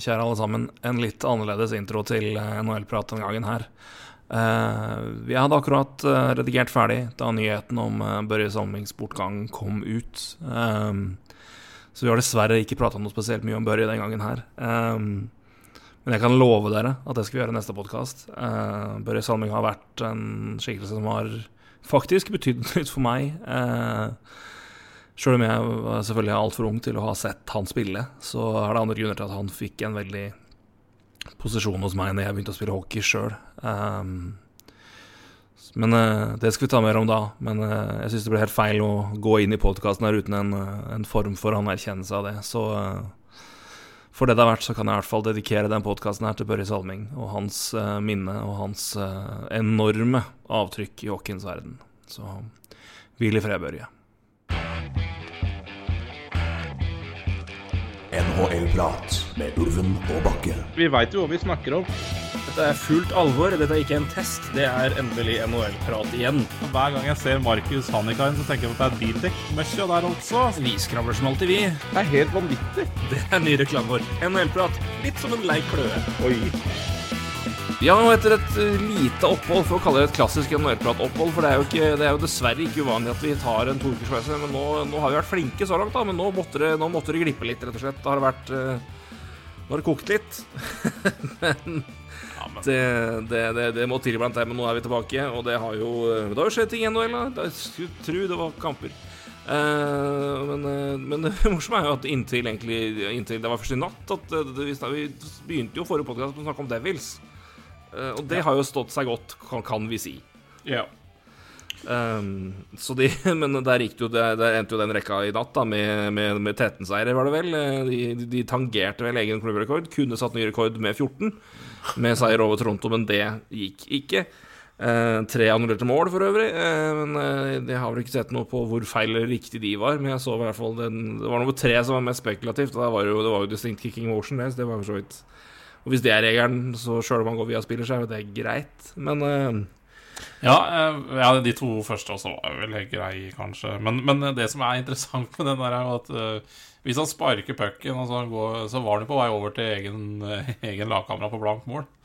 kjære alle sammen, en litt annerledes intro til eh, NHL-prat denne gangen her. Eh, vi hadde akkurat eh, redigert ferdig da nyheten om Børje Salmings bortgang kom ut. så vi har dessverre ikke prata noe spesielt mye om Børje den gangen her. men jeg kan love dere at det skal vi gjøre i neste podkast. Børje Salming har vært en skikkelse som har faktisk betydd litt for meg. Sjøl om jeg var selvfølgelig altfor ung til å ha sett han spille, så er det andre grunner til at han fikk en veldig posisjon hos meg når jeg begynte å spille hockey sjøl. Um, men uh, det skal vi ta mer om da. Men uh, jeg syns det blir helt feil å gå inn i podkasten her uten en, uh, en, form for anerkjennelse av det. Så for det det har vært, så kan jeg i hvert fall dedikere den podkasten her til Børre Salming og hans minne og hans enorme avtrykk i hockeyens verden. Så hvil i fred, Børje. NHL-prat med Ulven og Bakke. Vi veit jo hva vi snakker om. Dette er fullt alvor. Dette er ikke en test. Det er endelig NHL-prat igjen. Hver gang jeg ser Markus Hannikain, så tenker jeg at det er Bildekk-møkkja der altså. Vi skravler som alltid, vi. Det er helt vanvittig. Det er ny reklame vår. NHL-prat. Litt som en lei kløe. Oi. Ja, og etter et eh, lite opphold, for å kalle det et klassisk NHL-prat-opphold For det er, jo ikke, det er, jo dessverre ikke uvanlig at vi tar en toukerspause. Men nå, nå, har vi vært flinke så langt, da. Men nå måtte, det, nå måtte det glippe litt, rett og slett. Det har vært uh, Nå har det kokt litt. men, det. Det, det, det, må til iblant, men nå er vi tilbake. Og det har jo eh, Det har jo skjedd ting i NHL, da. Jeg skulle tro det var kamper. Uh, men, men, det morsomme er jo at inntil, egentlig, inntil det var først i natt at det, Vi begynte jo forrige podkast med å snakke om Devils. Uh, og det har jo stått seg godt, kan, kan vi si. Ja. Um, så de, men der, gikk jo, der, endte jo den rekka i natt da med, med, med 13-seiere, var det vel. Eh, de, de, tangerte vel egen klubbrekord. Kunne satt ny rekord med 14 med seier over Toronto, men det gikk ikke. Uh, tre annullerte mål, for øvrig. Uh, men uh, Jeg har vel ikke sett noe på hvor feil eller riktig de var. Men jeg så i hvert fall den, det var nummer tre som var mest spekulativt. Og var jo, det var jo distinct kicking motion. Det, det var for så vidt og hvis det er regelen, så sjøl om man går via spiller, så er jo det greit. Men uh, ja, uh, ja, de to første også var vel helt greie, kanskje. Men, men, det som er interessant med den der, er at uh, hvis han sparker pucken, så, så, var han på vei over til egen, egen lagkamera på blankt mål.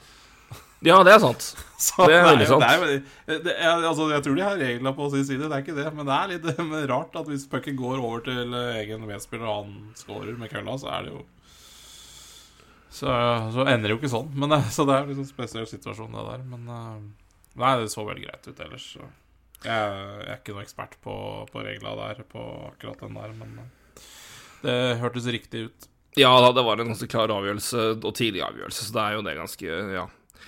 Ja, det er sant. Så det er veldig sant. Det er, det er, altså, jeg tror de har regler på sin side, det er ikke det. Men det er litt rart at hvis pucken går over til egen medspiller, og han scorer med kølla, så er det jo så, så, ender det jo ikke sånn. Men, så det er en liksom spesiell situasjon, det der. Men eh, nei, det så veldig greit ut ellers. Så. Jeg, jeg er ikke noe ekspert på, på reglene der, på akkurat den der, men eh, det hørtes riktig ut. Ja da, det var en ganske klar avgjørelse, og tidlig avgjørelse, så det er jo det ganske Ja.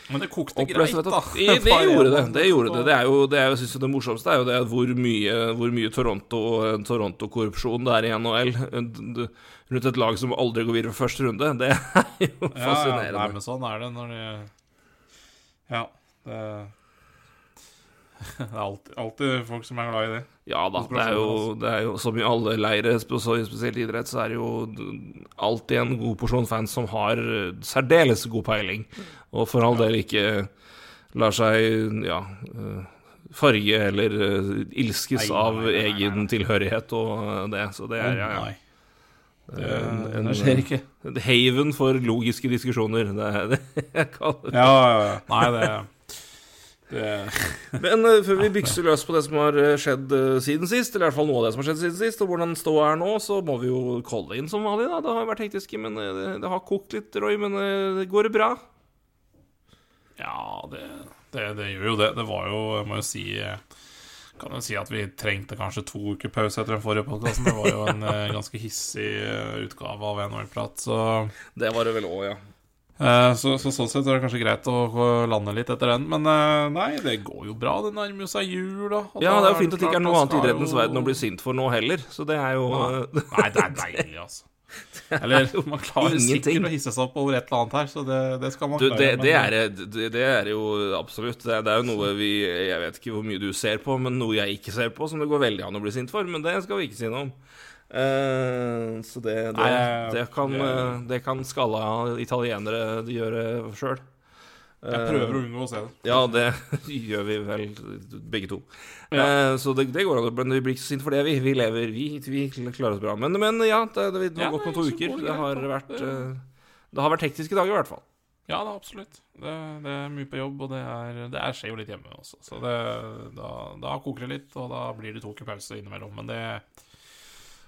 Men det kokte greit, da. I, det gjorde det. Det gjorde det. Det er jo, det er jo, synes jeg det morsomste er jo det hvor mye, hvor mye Toronto-korrupsjon Toronto det er i NHL. Rundt et lag som aldri går videre for første runde. Det er jo fascinerende. Ja, nei, men sånn er det når de Ja. Det det er alltid, alltid, folk som er glad i det. Ja da. Det er, jo, det er jo som i alle leire, spesielt idrett, så er det jo alltid en god porsjon fans som har særdeles god peiling, og for all del ikke lar seg ja, farge eller ilskes nei, av egen tilhørighet og det. Så det er ja, ja. Det, en, en, det skjer ikke. Haven for logiske diskusjoner. Det er det jeg kaller det. Ja, ja, ja. Nei, det Men uh, før vi bykser løs på det som har eh, skjedd uh, siden sist, eller i hvert fall noe av det som har skjedd siden sist, og hvordan ståa er nå, så må vi jo calle inn som vanlig. da Det har vært hektisk, men uh, det, det, har kokt litt, Roy. Men det går bra? Ja, det, det, det, gjør jo det. Det var jo, jeg må jo si kan jo si at vi trengte kanskje to uker pause etter den forrige podkasten. Det var jo en ganske hissig utgave av NHL-prat, så Det var det vel òg, ja. Eh, så, så, sånn sett er det kanskje greit å lande litt etter den. Men eh, nei, det går jo bra. Det nærmer jo seg jul, da. Ja, det er jo fint at det ikke er noe annet i idrettens jo... verden å bli sint for nå heller. Så det er jo Nei, det er deilig, altså. Eller man klarer sikkert å hisse seg opp over et eller annet her, så det, det skal man du, det, det, er, det, det, er, jo absolutt. Det er, jo noe vi Jeg vet ikke hvor mye du ser på, men noe jeg ikke ser på, som det går veldig an å bli sint for. Men det skal vi ikke si noe om. Uh, så det, Nei, det, kan, uh, det kan skalla italienere gjøre sjøl. Jeg prøver å unngå å se det. Ja, det gjør vi vel begge to. Ja. Uh, så det, det, går an. Men vi blir ikke så sinte for det, vi. Vi lever, vi, vi klarer oss bra. Men, men ja, det, det, har ja, gått noen to uker. Det har vært det har vært hektiske dager, i hvert fall. Ja da, absolutt. Det, det er mye på jobb, og det, er, det er, skjer jo litt hjemme også. Så det, da, da koker det litt, og da blir det to uker pause innimellom. Men det, eh,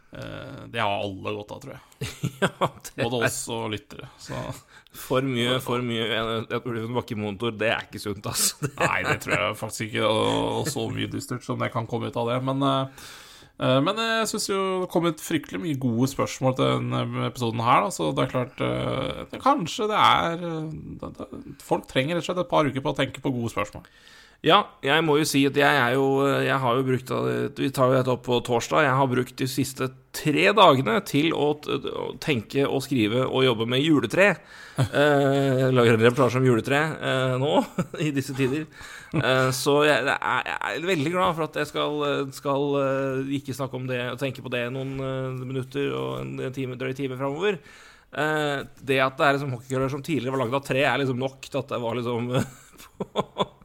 det har alle godt av, tror jeg. ja, Både oss og lyttere. Så for mye, for mye en ulven bakkemotor, det er ikke sunt, altså. Nei, det tror jeg faktisk ikke. Og, så mye dystert som det kan komme ut av det. Men, eh, eh, men jeg syns jo det kom ut fryktelig mye gode spørsmål til denne episoden her. Da. Så det er klart eh, det, Kanskje det er eh, Folk trenger rett og slett et par uker på å tenke på gode spørsmål. Ja, jeg må jo si at jeg er jo Jeg har jo brukt Vi tar jo dette opp på torsdag. Jeg har brukt de siste tre dagene til å, tenke og skrive og jobbe med juletre. Eh, jeg lager en reportasje om juletre eh, nå, i disse tider. Eh, så jeg, jeg, er, veldig glad for at jeg skal, skal eh, ikke snakke om det og tenke på det noen eh, minutter og en time, drøy time framover. Eh, det at det er liksom hockeykøller som tidligere var lagd av tre, er liksom nok til at det var liksom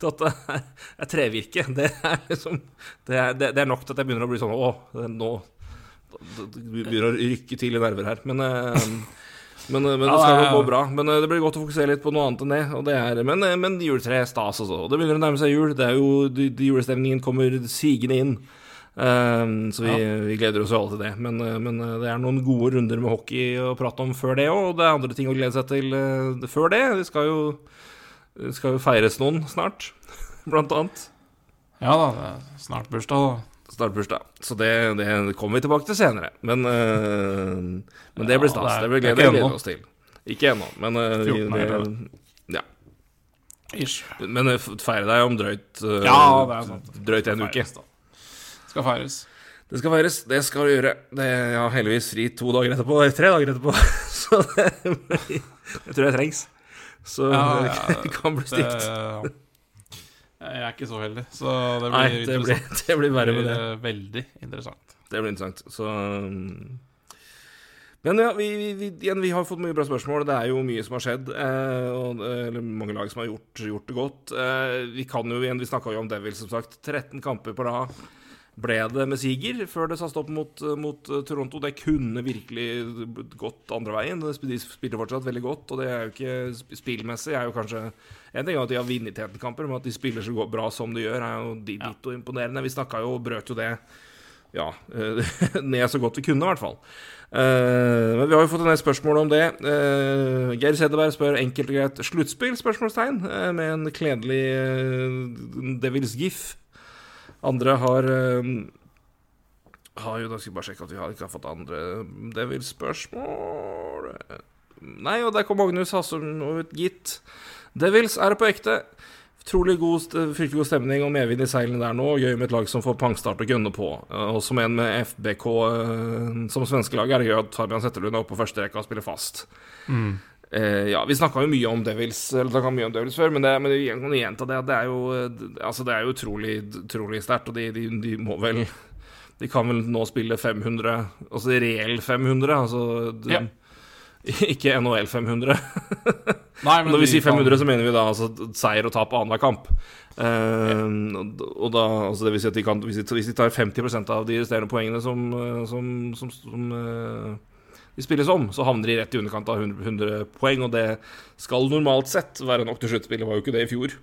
til at det er, trevirke. Det er liksom det er, det, det er nok til at jeg begynner å bli sånn Å, nå begynner å rykke til i nerver her. Men, eh, men, men det skal jo gå bra. Men eh, det blir godt å fokusere litt på noe annet enn det. Og det er, men, eh, men juletre er stas, altså. Det begynner å nærme seg jul. Det er jo, de, de julestemningen kommer sigende inn. Um, så vi, vi gleder oss jo alle til det. Men, eh, men eh, det er noen gode runder med hockey å prate om før det òg. Og det er andre ting å glede seg til uh, før det. Vi skal jo, det skal jo feires noen snart, blant annet. Ja da, det er snart bursdag, da. Snart bursdag. Så det, det kommer vi tilbake til senere. Men, øh, men det blir Ja, stas. det er- Det blir det er glede gleder ennå. oss til. Ikke ennå, men øh, 14 er det, ja. Ish. Men øh, feire deg om drøyt øh, Ja, det er sant. Drøyt en uke. Da. Skal feires. Det skal feires. Det skal du gjøre. Det, jeg har heldigvis fri to dager etterpå. Tre dager etterpå. Så det jeg tror det trengs. Så Ja, det kan bli stygt. Det, jeg er ikke så heldig, så det blir Nei, det blir, det blir verre med det. blir, eh, Veldig interessant. Det blir interessant. Så um, Men ja, vi, vi, vi, igjen, vi har fått mye bra spørsmål. Det er jo mye som har skjedd. Eh, og, eh, eller mange lag som har gjort, gjort det godt. Eh, vi kan jo igjen, vi snakka jo om Devil, som sagt. 13 kamper på rad ble det med siger før det satte opp mot, mot eh, Toronto. Det kunne virkelig gått andre veien. De spiller fortsatt veldig godt, og det er jo ikke sp- spillmessig er jo kanskje En ting er at de har vunnet 13 kamper, men at de spiller så bra som de gjør, er jo di- ditto imponerende. Vi snakka jo og brøt jo det ja, eh, ned så godt vi kunne, i hvert fall. Uh, men vi har jo fått en del spørsmål om det. Uh, Geir Sedeberg spør enkelt og greit sluttspill? spørsmålstegn, uh, med en kledelig Devils gif. Andre har eh, Har jo Da skal vi bare sjekke at vi har, ikke har fått andre Devils-spørsmål. Nei, og der kom Magnus Hassum ut, gitt. Devils er på ekte. Utrolig god, god stemning og medvind i seilene der nå. Gøy med et lag som får pangstart og gønne på. Eh, Og som en med FBK eh, som svenskelag er det gøy at Fabian Zetterlund er oppe på første rekke og spiller fast. Eh, ja, Vi snakka jo mye om Devils Eller mye om Devils før, men, det, men jeg kan gjenta det. at Det er jo, eh, altså det er jo utrolig, utrolig sterkt, og de, de, de må vel De kan vel nå spille 500, altså reell 500, altså de, Ja. Ikke NHL 500. Nei, men Når vi sier 500, kan- så mener vi da altså seier og tap annenhver kamp. Uh, ja. og da, altså det vil si at de kan, hvis, de, hvis de tar 50% av de resterende poengene som, eh, som, som, som eh, de spilles om, så havner de rett i underkant av 100, 100 poeng, og det skal normalt sett være nok til sluttspillet. Var jo ikke det i fjor.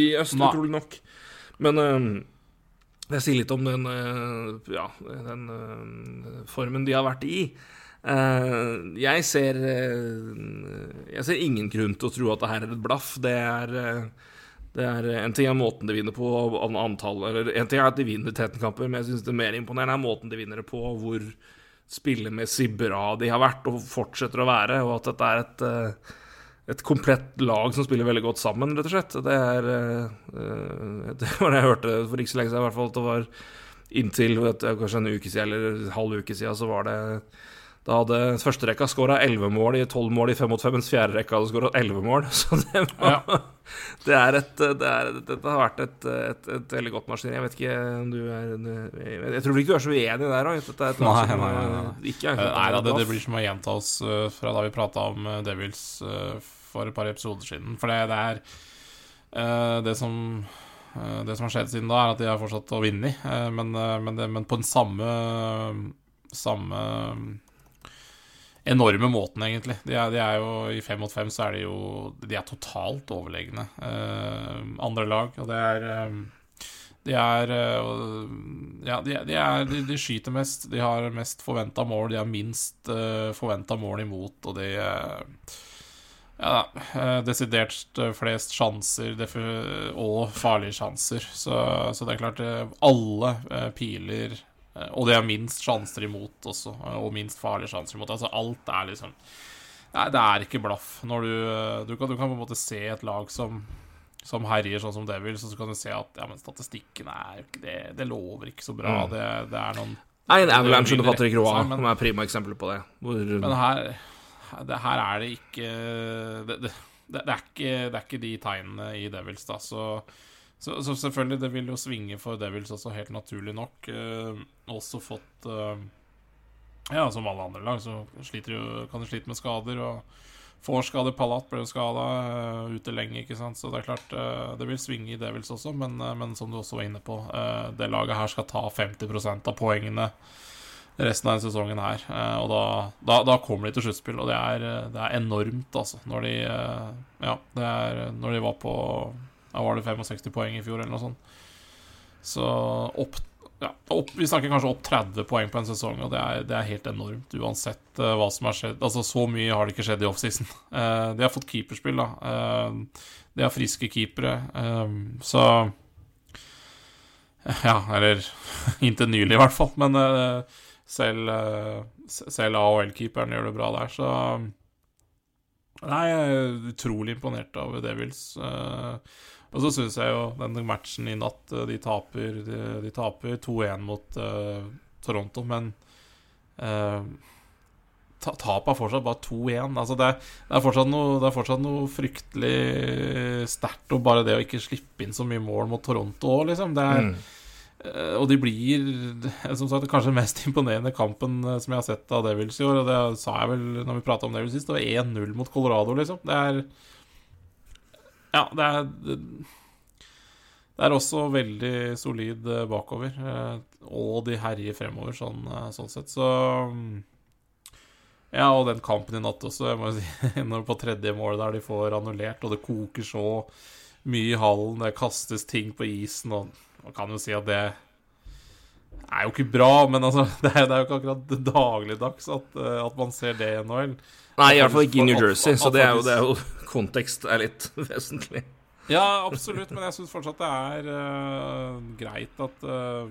I øst, Nei. utrolig nok. Men eh, det sier litt om den, eh, ja, den eh, formen de har vært i. Jeg ser Jeg ser ingen grunn til å tro at det her er et blaff. Det er, det er En ting er måten de vinner på, antall Eller en ting er at de vinner 13 kamper, men jeg syns det mer imponerende er måten de vinner det på, hvor spillemessig bra de har vært og fortsetter å være, og at dette er et eh, et komplett lag som spiller veldig godt sammen, rett og slett. Det er eh, Det var det jeg hørte for ikke så lenge siden, i hvert fall. At det var inntil vet kanskje en uke siden, eller en halv uke siden, så var det Da hadde førsterekka skåra 11 mål i 12 mål i 5 mot 5, mens fjerderekka hadde skåra 11 mål. Så det var det, er et, det er, Dette har vært et, et, et veldig godt maskineri. Jeg vet ikke om du er Jeg tror ikke du er så uenig der òg. Et Nei, nei, nei, eh, nei. ikke Eh, Nei da, det, det blir som å gjenta oss eh, fra da vi prata om Devils for et par episoder siden. For det, det er det som Det som har skjedd siden da, er at de har fortsatt å vinne, i, men, men, men på den samme Samme enorme måten, egentlig. De er, de er jo I fem mot fem så er de jo De er totalt overlegne uh, andre lag, og det er um, De er eh, Ja, de, er, de, skyter mest, de har mest forventa mål, de har minst uh, forventa mål imot, og de eh, ja, desidert flest sjanser og farlige sjanser. Så, så det er klart, alle piler Og det er minst sjanser imot også, eh, og minst farlige sjanser imot. Altså alt er liksom Nei, det er ikke blaff. Når du, eh, du, kan, du kan på en måte se et lag som som herjer sånn som Devils, og så kan du se at ja, men statistikken er jo ikke det Det lover ikke så bra. Mm. Det, det er noen Nei, en Avalanche under er Patrick Roa som er prima eksempel på det. Hvor, Men her, det, her er det ikke det, det, det, er ikke det er ikke de tegnene i Devils, da. Så, så, så selvfølgelig, det vil jo svinge for Devils også, helt naturlig nok. Eh, også fått eh, Ja, som alle andre lag, så jo, kan de slite med skader. Og får skader. Palat ble jo skada ute lenge, ikke sant. Så det er klart, eh, det vil svinge i Devils også, men, eh, men som du også var inne på, eh, det laget her skal ta 50% av poengene resten av denne sesongen her. Eh, og da, da, da kommer de til sluttspill, og det er, eh, det er enormt, altså. Når de eh, Ja, det er når de var på Ja, var det 65 poeng i fjor, eller noe sånt. Så opp ja, opp, Vi snakker kanskje opp 30 poeng på en sesong, og det er, det er helt enormt uansett uh, hva som har skjedd. Altså, så mye har det ikke skjedd i offseason. Uh, de har fått keeperspill, da. Uh, de har friske keepere, Uh, så Ja, eller inntil nylig, i hvert fall. Men selv, selv AHL-keeperen gjør det bra der, så Nei, jeg er utrolig imponert av Devils. eh, og så syns jeg jo den matchen i natt eh, De taper De, de taper 2-1 mot uh, Toronto, men uh, Tapet er fortsatt bare 2-1. Altså det, det, er noe, det er fortsatt noe fryktelig sterkt og bare det å ikke slippe inn så mye mål mot Toronto òg, liksom. Det er, Mm. Eh, Og de blir, eh, som sagt, kanskje den mest imponerende kampen eh, som jeg har sett av Devils i år. Og det sa jeg vel når vi prata om Devils sist. Det var 1-0 mot Colorado, liksom. Det er Ja, det er Det, er også veldig solid eh, bakover. eh, Og de herjer fremover, sånn, eh, sånn sett. Så Ja, og den kampen i natt også. Jeg må jo si, når på tredje mål der de får annullert, og det koker så mye i hallen, det kastes ting på isen, og man kan jo si at det er jo ikke bra, men altså, det er, jo ikke akkurat dagligdags at, at man ser det i NHL. Nei, i hvert fall ikke i New Jersey, så det er jo, det er jo kontekst er litt vesentlig. Ja, absolutt, men jeg syns fortsatt det er uh, greit at uh,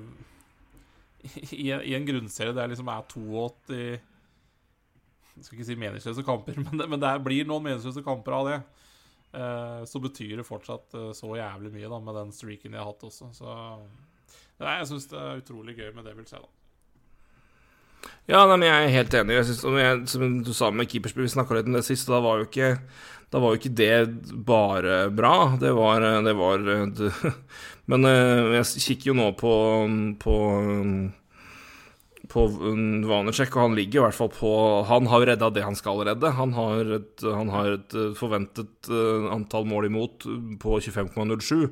i, I en grunnserie der liksom er 82 Jeg skal ikke si meningsløse kamper, men det, men det blir noen meningsløse kamper av det. Uh, så betyr det fortsatt så jævlig mye da med den streaken de har hatt også. Så Nei, jeg syns det er utrolig gøy med det, vil si. da Ja, nei, men jeg er helt enig. Jeg synes, jeg, som du sa med keeperspill, vi snakka litt om det sist, da var jo ikke da var jo ikke det bare bra. Det var, det var det, Men eh, jeg kikker jo nå på på, på Vanecek, og han ligger i hvert fall på Han har redda det han skal redde. Han har et, han har et eh, forventet eh, antall mål imot på 25,07.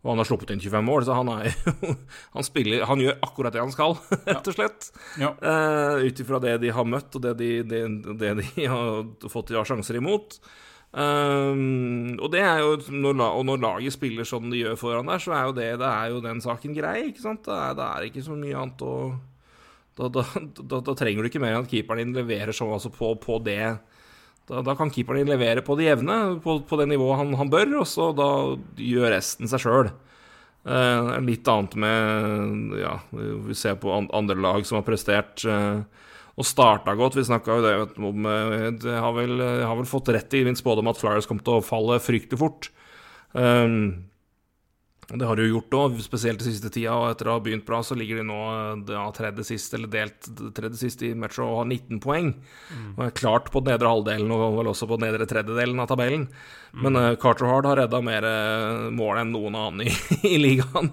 Og han har sluppet inn 25 mål, så han er Han spiller Han gjør akkurat det han skal, rett og slett. Ja. Uh, Ut ifra det de har møtt, og det de, det, det de har fått ja, sjanser imot. Um, og det er jo når, Og når laget spiller sånn de gjør foran der, så er jo det Det er jo den saken grei, ikke sant? Det er, det er ikke så mye annet å da, da, da, da trenger du ikke mer enn at keeperen din leverer sånn altså på, på det da, da kan keeperen din levere på det jevne, på, på det nivået han, han bør, og så da gjør resten seg sjøl. Eh, litt annet med Ja, vi ser på andre lag som har prestert eh, og starta godt. Vi snakka jo det om eh, Jeg har vel, jeg har vel fått rett i min spådom at Flyers kom til å falle fryktelig fort. Um, det har de jo gjort òg, spesielt den siste tida. Og etter å ha begynt bra, så ligger de nå eh, ja, tredje sist, eller delt tredje sist i Metro og har 19 poeng. Og er klart på den nedre halvdelen, og vel også på den nedre tredjedelen av tabellen. Men uh, Carter Hard har redda mer eh, mål enn noen annen i, i ligaen.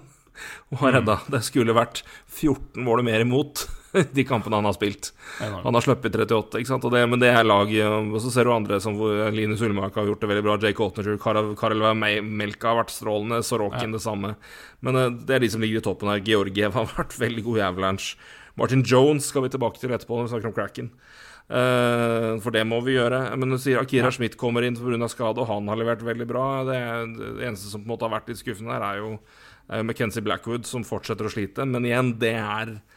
Og har redda Det skulle vært 14 mål mer imot de kampene han har spilt. Han har sluppet 38, ikke sant? Det, men det er lag Og så ser du andre som Linus Ullmark har gjort det veldig bra. Jake Ottenger, Karel, Melka har vært strålende. Sorokin det samme. Men eh, det er de som ligger i toppen her. Georgiev har vært veldig god i Avalanche. Martin Jones skal vi tilbake til etterpå når vi snakker om Cracken. Uh, for det må vi gjøre. Men du sier Akira Schmidt kommer inn pga. skade, og han har levert veldig bra. Det, det eneste som på en måte har vært litt skuffende her, er jo, uh, McKenzie Blackwood, som fortsetter å slite. Men igjen, det er eh,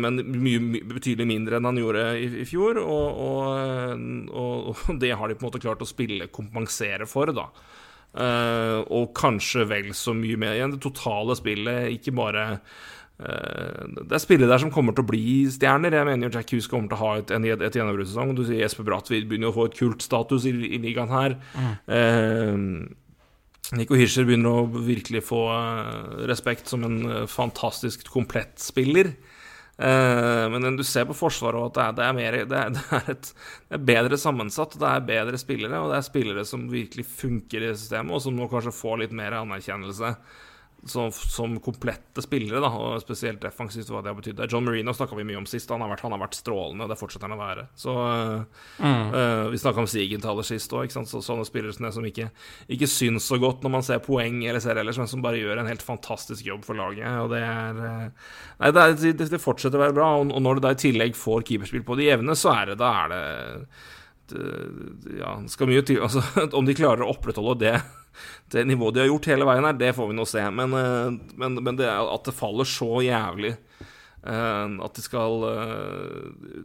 men mye, betydelig mindre enn han gjorde i, i fjor. Og, og, og, og, det har de på en måte klart å spille kompensere for, da. Uh, og kanskje vel så mye mer igjen. Det totale spillet, ikke bare uh, Det er spillet der som kommer til å bli stjerner. Jeg mener jo Jack Hughes kommer til å ha et, en, et gjennombruddssesong. Du sier Jesper Bratvid begynner å få et kultstatus i, i ligaen her. Mm. Uh, Nico Hirscher begynner å virkelig få respekt som en fantastisk komplett spiller. Uh, men du ser på Forsvaret at det er, det er, mer, det er, det er et, det er bedre sammensatt. Det er bedre spillere, og det er spillere som virkelig funker i systemet, og som nå kanskje får litt mer anerkjennelse som, som, komplette spillere, da, og spesielt defensivt, hva det har betydd. John Marino snakka vi mye om sist, han har, vært, han har vært strålende, og det fortsetter han å være. Så mm. uh, Vi snakka om Sigenthaler sist òg, så, sånne spillere som, ikke, ikke syns så godt når man ser poeng eller ser ellers, men som bare gjør en helt fantastisk jobb for laget. Og det er uh, Nei, det, er, det, det, fortsetter å være bra, og, og når du da i tillegg får keeperspill på de jevne, så er det da er det ja, skal mye til Altså, om de klarer å opprettholde det det nivået de har gjort hele veien her, det får vi nå se. Men, eh, men, men det at det faller så jævlig eh, At de skal eh,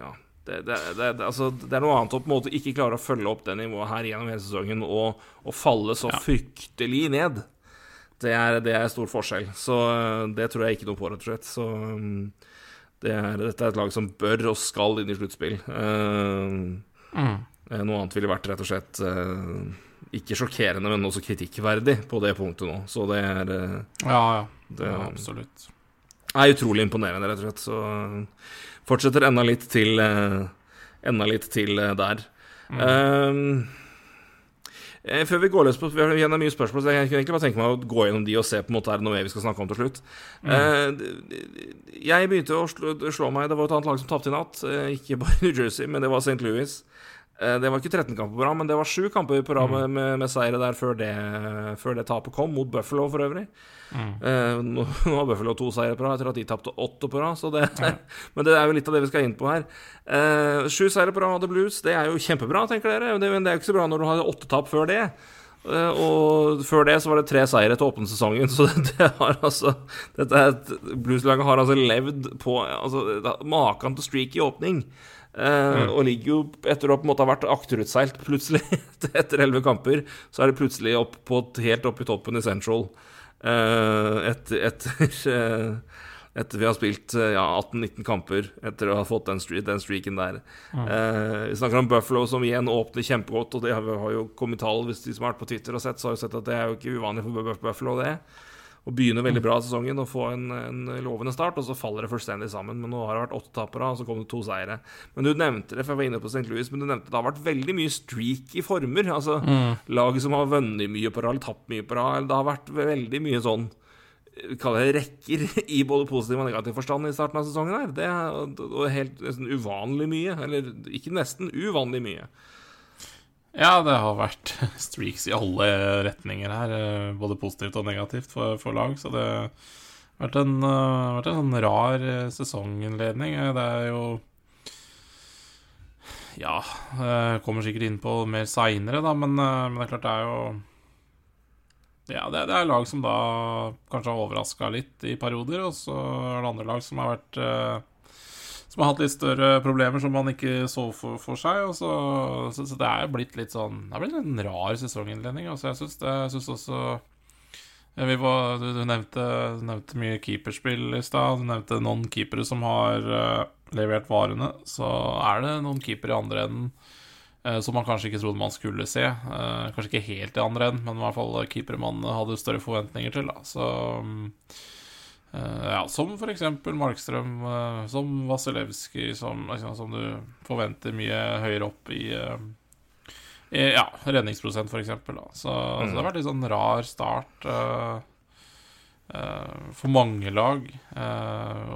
Ja. Det, det, det, altså, det, er noe annet å på en måte ikke klare å følge opp det nivået her gjennom hele sesongen og, og falle så ja. fryktelig ned. Det er, det er stor forskjell. Så det tror jeg ikke noe på, rett og slett. Så det er, dette er et lag som bør og skal inn i sluttspill. Uh, mm. Noe annet ville vært rett og slett uh, ikke sjokkerende, men også kritikkverdig på det punktet nå. Så det er uh, Ja, ja. Det ja, absolutt. er utrolig imponerende, rett og slett. Så eh, fortsetter enda litt til eh, Enda litt til der. Mm. Um, før vi går løs på Vi har mye spørsmål, så jeg kunne egentlig bare tenke meg å gå gjennom de og se på en måte er det noe mer vi skal snakke om til slutt. Mm. Uh, jeg begynte å slå, slå, meg Det var et annet lag som tapte i natt. Uh, ikke bare New Jersey, men det var St. Louis. Eh, det var ikke 13 kamper på rad, men det var sju kamper på rad med, med, med seire der før det, før det, tapet kom, mot Buffalo for øvrig. Mm. Eh, nå, nå, har Buffalo to seire på rad etter at de tapte åtte på rad, det, ja. men det er jo litt av det vi skal inn på her. Eh, sju seire på rad hadde Blues, det er jo kjempebra, tenker dere. Det, men det er jo ikke så bra når du har åtte tap før det. Eh, og før det så var det tre seire til åpningssesongen, så det, har altså Dette Blues-laget har altså levd på altså, maken til streak i åpning. Uh, mm. Og ligger jo, etter å på en måte ha vært akterutseilt plutselig etter elleve kamper, så er det plutselig opp på, helt opp i toppen i Central. Uh, etter, etter, uh, etter, vi har spilt ja, 18-19 kamper etter å ha fått den, streak, den streaken der. Mm. vi snakker om Buffalo, som igjen åpner kjempegodt, og det har, har jo kommet tall hvis de som har vært på Twitter og sett, så har jo sett at det er jo ikke uvanlig for Buffalo, det og begynner veldig bra sesongen og får en, en, lovende start, og så faller det fullstendig sammen. Men nå har det vært åtte tapere, og så kom det to seire. Men du nevnte det, for jeg var inne på St. Louis, men du nevnte det har vært veldig mye streak i former. Altså mm. lag som har vunnet mye på rad, eller tapt mye på rad. Det har vært veldig mye sånn Kall det rekker i både positiv og negativ forstand i starten av sesongen her. Det er helt nesten uvanlig mye. Eller ikke nesten, uvanlig mye. Ja, det har vært streaks i alle retninger her, eh, både positivt og negativt for, for lag. Så det har vært en, uh, vært en sånn rar eh, sesonginnledning. Det er jo Ja, kommer sikkert inn på mer seinere, da, men, men, det er klart det er jo Ja, det, er lag som da kanskje har overraska litt i perioder, og så er det andre lag som har vært som har hatt litt større problemer som man ikke så for, for seg. Så, så, så, det er blitt litt sånn Det er blitt en rar sesonginnledning. Altså, jeg syns også Jeg var, du, du, nevnte, du, nevnte, mye keeperspill i stad. Du nevnte noen keepere som har uh, levert varene. Så er det noen keepere i andre enden uh, som man kanskje ikke trodde man skulle se. Uh, kanskje ikke helt i andre enden, men i hvert fall keepere man hadde større forventninger til. Da. Så um, ja, som f.eks. Markstrøm, uh, som Vasilevskij, som, liksom, som, du forventer mye høyere opp i, uh, i Ja, redningsprosent, f.eks. Så, mm. så det har vært litt sånn rar start for mange lag.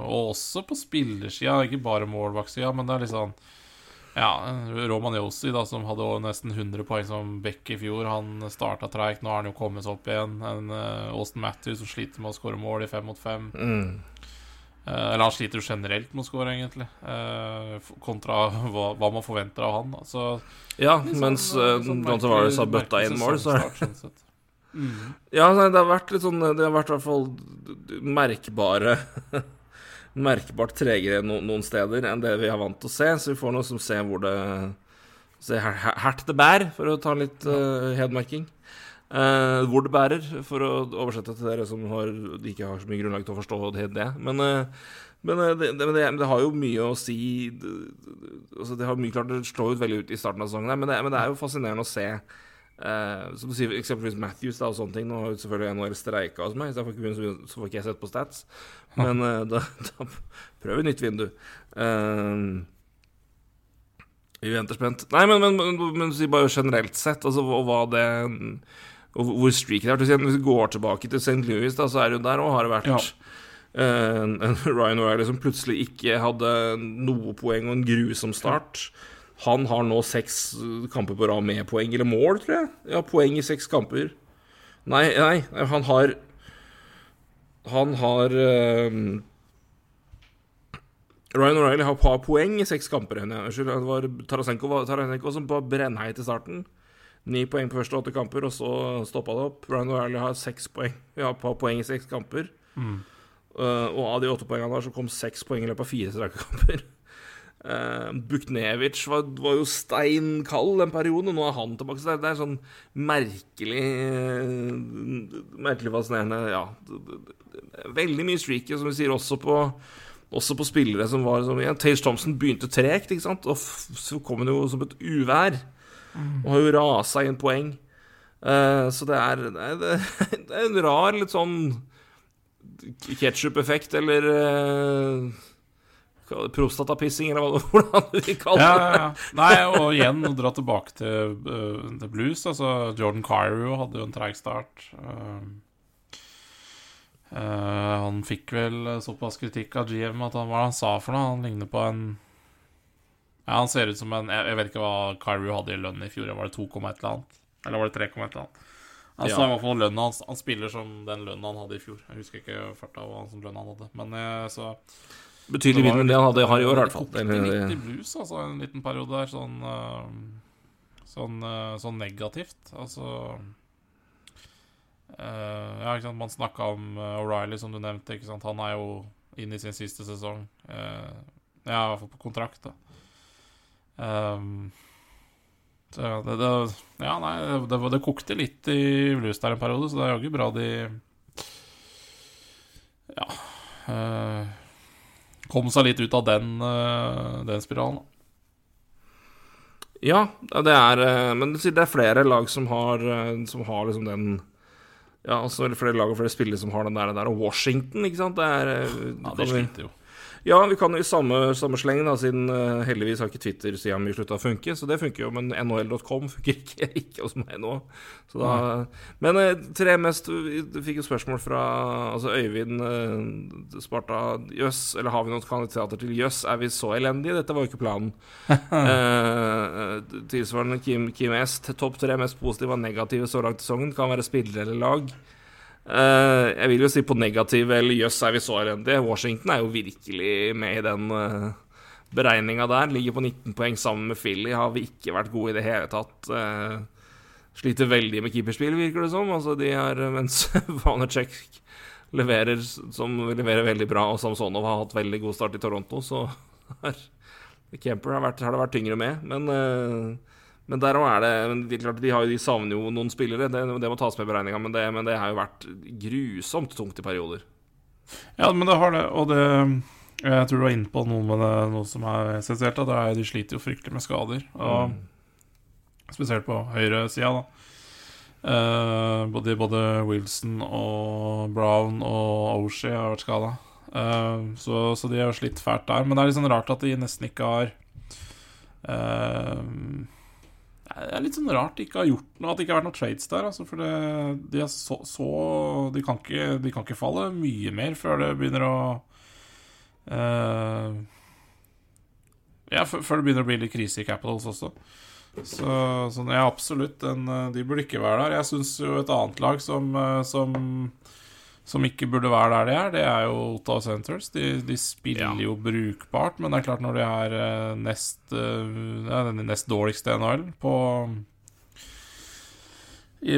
og også på spillersida, ikke bare målvaktsida, men det er litt sånn ja, Roman Josi, da, som hadde nesten 100 poeng som back i fjor, han starta treigt. Nå har han jo kommet seg opp igjen. En uh, Austin Matthews som sliter med å skåre mål i fem mot fem. Mm. Uh, eller han sliter jo generelt med å score, egentlig. uh, kontra hva, hva man forventer av han. Altså, Ja, sånn, mens uh, sånn Tavares har bøtta inn mål, så sesongstart, sånn. Mm. Ja, nei, det har vært litt sånn Det har vært i hvert fall merkbare Merkbart tregere no, noen steder enn det vi er vant til å se, så vi får noe som ser hvor det Se her- her- hert det bær, for å ta litt uh, hedmarking. Uh, hvor det bærer, for å oversette til dere som har, ikke har så mye grunnlag til å forstå det. det. Men, uh, men, eh, det, det, men det, har jo mye å si det, altså det har mye klart Det slår ut veldig ut i starten av sesongen, men men det er jo fascinerende å se. Uh, som du sier, eksempelvis Matthews da, og sånne ting. Nå har jo selvfølgelig NHL streika hos meg, så, får ikke, så får ikke jeg sett på stats. Men eh, da, da prøver vi nytt vindu. Uh, vi venter spent. Nei, men, men, men, men si bare generelt sett, altså og hva det og hvor streaken er. Hvis vi går tilbake til St. Louis, da, så er det jo der òg har det vært Ja. eh, en, en Ryan O'Reilly som plutselig ikke hadde noe poeng og en grusom start. Han har nå seks eh, kamper på rad med poeng, eller mål, tror jeg. Ja, poeng i seks kamper. Nei, nei, han har Han har eh, Ryan O'Reilly har et par poeng i seks kamper. Unnskyld, det var Tarasenko, var- Tarasenko som var brennheit i starten. Ni poeng på første åtte kamper, og så stoppa det opp. Ryan O'Reilly har seks poeng Vi har par poeng i seks kamper. Mm. Uh, og av de åtte poengene der så kom seks poeng i løpet av fire strake kamper. Uh, Buknevic var, var jo steinkald en periode, nå er han tilbake. Så det, er- sånn merkelig uh, Merkelig fascinerende Ja. Veldig mye streaky, som vi sier, også på også på spillere som var som ja, Tage Thompson begynte tregt, ikke sant? og så kom han jo som et uvær. Og har jo rasa inn poeng. Uh, så det er, det, er, det er en rar litt sånn ketsjup-effekt, eller uh, prostatapissing, eller hvordan du vil kalle det. ja, ja. Nei, og igjen dra tilbake til uh, The Blues. Altså, Jordan Cairo hadde jo en treig start. Uh, uh, han fikk vel såpass kritikk av GM at han, hva han sa for noe? Han ligner på en Ja, han ser ut som en Jeg, jeg vet ikke hva Cairo hadde i lønn i fjor. Var det 2, et eller annet? Eller var det 3, et eller annet? Altså, Ja. i hvert fall lønnen hans Han spiller som den lønnen han hadde i fjor. Jeg husker ikke farta hva som lønna han hadde. Men så Betydelig mindre enn det han hadde har i år, i hvert fall. litt i blues, altså, en liten periode der, sånn eh, Sånn, eh, sånn negativt. Altså eh, Ja, ikke sant, man snakka om O'Reilly, som du nevnte, ikke sant. Han er jo inne i sin siste sesong. Ja, i hvert fall på kontrakt, da. Um, så ja, det, det, ja, nei, det, det kokte litt i blues der en periode, så det er jaggu bra de Ja Kom seg litt ut av den, eh, den spiralen. ja, det er eh, Men det er flere lag som har, eh, som har liksom den Ja, altså flere lag og flere spillere som har den der, der og Washington, ikke sant? Det er Ja, det de sliter jo. Ja, vi kan jo i samme, samme sleng, da, siden uh, heldigvis har ikke Twitter-sida mi slutta å funke. Så det funker jo, men nhl.com funker ikke, ikke hos meg nå. Så da, men uh, tre mest Vi fikk jo spørsmål fra altså Øyvind uh, Sparta Jøss, eller har vi noen kandidater til Jøss? Er vi så elendige? Dette var jo ikke planen. Eh, tilsvarende Kim, Kim S. Topp tre mest positive og negative så langt i sesongen kan være spillere eller lag. Eh, jeg vil jo si på negativ eller jøss er vi så elendige. Washington er jo virkelig med i den uh, beregninga der. Ligger på 19 poeng sammen med Philly. Har vi ikke vært gode i det hele tatt. Uh, sliter veldig med keeperspill, virker det som. Altså, de har, mens Vanacek leverer, som leverer veldig bra, og Samsonov har hatt veldig god start i Toronto, så har Kemper har, vært, har det vært tyngre med. Men eh, men der òg er det er klart, De, har, de savner jo noen spillere, det, det må tas med i beregninga. Men, det- men det har jo vært grusomt tungt i perioder. Ja, men det har det, og det Jeg tror du var inne på noe med det, noe som er essensielt. de sliter jo fryktelig med skader. Og Spesielt på høyresida, da. Uh, både, både Wilson og Brown og Oshie har vært skada. så, så de har slitt fælt der. Men det er litt sånn rart at de nesten ikke har eh, Det er litt sånn rart de ikke har gjort noe, at det ikke har vært noen trades der. Altså, for det, de, så, så de, kan ikke, de kan ikke falle mye mer før det begynner å uh, Ja, før, det begynner å bli litt krise i Capitals også. Så, så ja, absolutt. Den, de burde ikke være der. Jeg syns jo et annet lag som, eh, som som ikke burde være der de er, det er jo Ottawa Centres. De, de spiller Ja. jo brukbart, men det er klart når de er eh, nest, eh, ja, den nest dårligste NHL på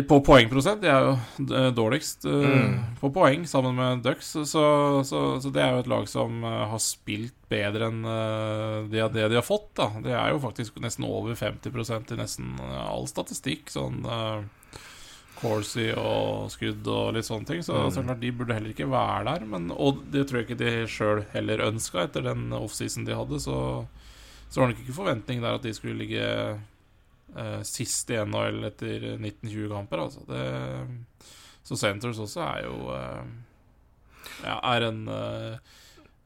på poengprosent. De er jo eh, dårligst Mm. på poeng sammen med Ducks. Så, så, så det er jo et lag som har spilt bedre enn det, det de har fått. Da. Det er jo faktisk nesten over 50% i nesten all statistikk. Sånn Corsi og skudd og litt sånne ting. Så, Mm. så klart de burde heller ikke være der. Men, og det tror jeg ikke de sjøl heller ønska etter den offseason de hadde. Så, så var det nok ikke forventning der at de skulle ligge eh, sist i NHL etter 1920 kamper, altså. Det, så Centres også er jo eh, Ja, er en eh,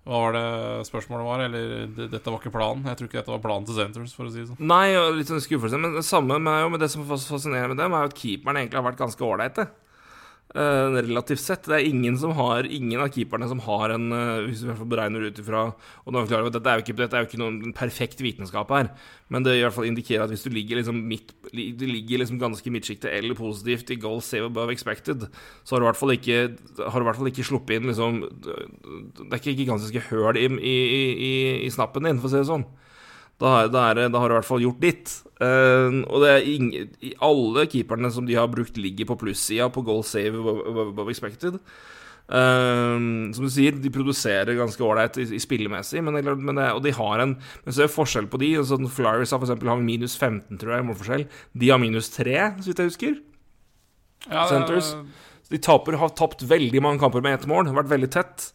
Hva var det spørsmålet var? Eller dette var ikke planen? Jeg tror ikke dette var planen til Centres, for å si det sånn. Nei, litt sånn skuffelse. Men det samme med, jo, med det som fas- fascinerer med dem, er jo at keeperne egentlig har vært ganske ålreite. Eh, relativt sett. Det er ingen har Ingen av keeperne som har en eh, Hvis du i hvert fall beregner ut ifra Og nå er vi at dette er jo ikke, dette er jo ikke noen perfekt vitenskap her, men det i hvert fall indikerer at hvis du ligger liksom midt Du ligger liksom ganske midtsjiktet eller positivt i goal save above expected, så har du i hvert fall ikke hvert fall ikke sluppet inn liksom Det er ikke gigantiske høl i, i, i, i snappen din, for å si det sånn. Da, da, er da har du i hvert fall gjort ditt. Eh, og det er ingen, alle keeperne som de har brukt, ligger på plussida på goal save above, expected. Eh, som du sier, de produserer ganske ålreit i, i spillemessig, men, men det, og de har en Men så er det forskjell på de. Sånn Flyers har for eksempel minus 15, tror jeg, målforskjell. De har minus 3, så vidt jeg husker. Ja, Centers. De taper, har tapt veldig mange kamper med ett mål, har vært veldig tett.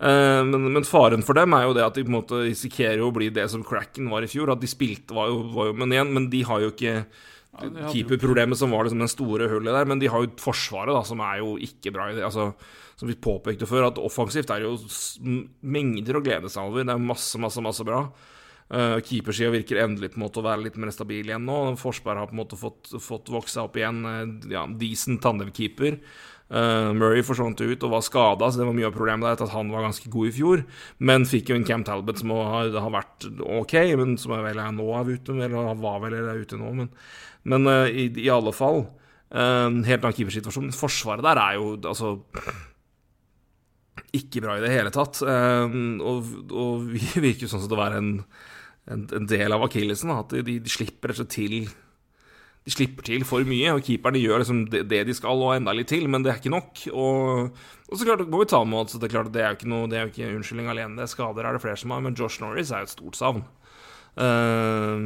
Eh, men, men faren for dem er jo det at de på en måte risikerer å bli det som Cracken var i fjor. At de spilte var jo, var jo Men igjen, men de har jo ikke Ja, keeperproblemet som var liksom den store hullet der. Men de har jo Forsvaret, da, som er jo ikke bra. Altså, som vi påpekte før, at offensivt er det jo mengder å glede seg over. Det er masse, masse, masse bra. Uh, Keepersida virker endelig på en måte å være litt mer stabil igjen nå. Forsvaret har på en måte fått, fått vokse opp igjen. eh, ja, Decent tandemkeeper. Uh, Murray forsvant ut og var skada, så det var mye av problemet der at han var ganske god i fjor. Men fikk jo en Cam Talbot som har, har vært ok, men som er vel er nå er ute, eller var vel er ute nå. Men, men uh, i, i alle fall uh, Helt annen keepersituasjon. Forsvaret der er jo altså ikke bra i det hele tatt. Og, vi virker jo sånn som det var en, en, en del av akillesen. At de, de slipper rett og slett til De slipper til for mye, og keeperne gjør liksom det, de skal, og enda litt til, men det er ikke nok. Og, og så klart må vi ta med at det er klart det er jo ikke noe Det er jo ikke unnskyldning alene. Det er skader er det flere som har, men Josh Norris er jo et stort savn uh,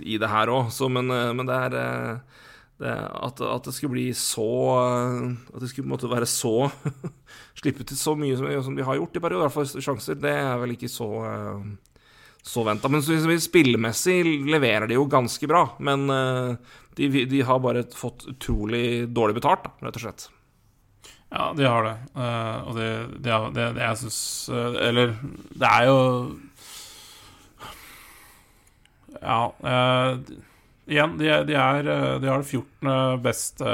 i det her òg. Men, eh, men det er uh, det, at, at det skulle bli så At det skulle på en måte være så Slippe til så mye som, som de har gjort i perioder, i hvert fall sjanser, det er vel ikke så uh, så venta. Men spillemessig leverer de jo ganske bra. Men de, de har bare fått utrolig dårlig betalt, da, rett og slett. Ja, de har det. Uh, og det, det, det, det jeg syns Eller det er jo Ja. Uh, igjen, de, de, er, eh, de har det 14. beste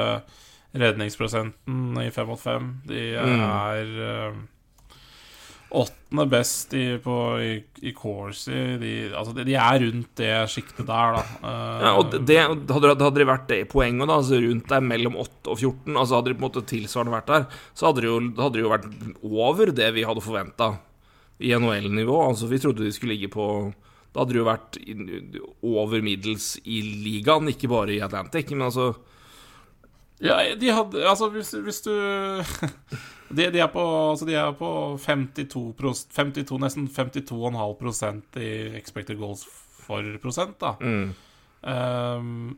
redningsprosenten i 5 mot 5. De Mm. er eh, åttende best i, på, i, i Corsi. De, altså, de, de er rundt det sjiktet der, da. Ja, og det, hadde, hadde det vært det i poenget, da, altså rundt der mellom 8 og 14, altså hadde de på en måte tilsvarende vært der, så hadde det jo, hadde det jo vært over det vi hadde forventa i NHL-nivå. Altså, vi trodde de skulle ligge på Da hadde det jo vært over middels i ligaen, ikke bare i Atlantic, men altså Ja, de hadde Altså, hvis, hvis du de, de, er på, altså de er på 52, 52 Nesten 52,5% i expected goals for prosent, da. mm. Um,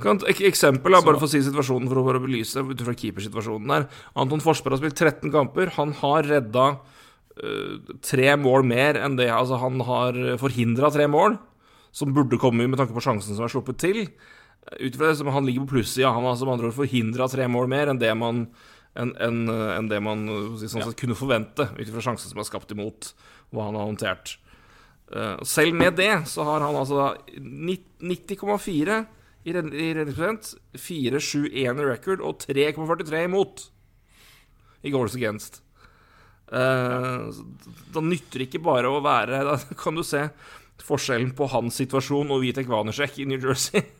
Kan, ek, eksempel, da, bare for å si situasjonen For å bare belyse ut fra keepersituasjonen der. Anton Forsberg har spilt 13 kamper. Han har redda uh, tre mål mer enn det Altså, han har forhindra tre mål, som burde komme med tanke på sjansen som er sluppet til. Ut fra det som han ligger på plussida. Han har altså med andre ord forhindra tre mål mer enn det man enn en, en det man øh, sånn sett kunne forvente, ut ifra sjansen som er skapt imot, hva han har håndtert. Eh, selv med det så har han altså 90,4 i red- redningsprosent, 4-7-1 i record og 3,43 imot i goals against. Uh, da nytter det ikke bare å være Da kan du se forskjellen på hans situasjon og Vitek Vanersek i New Jersey.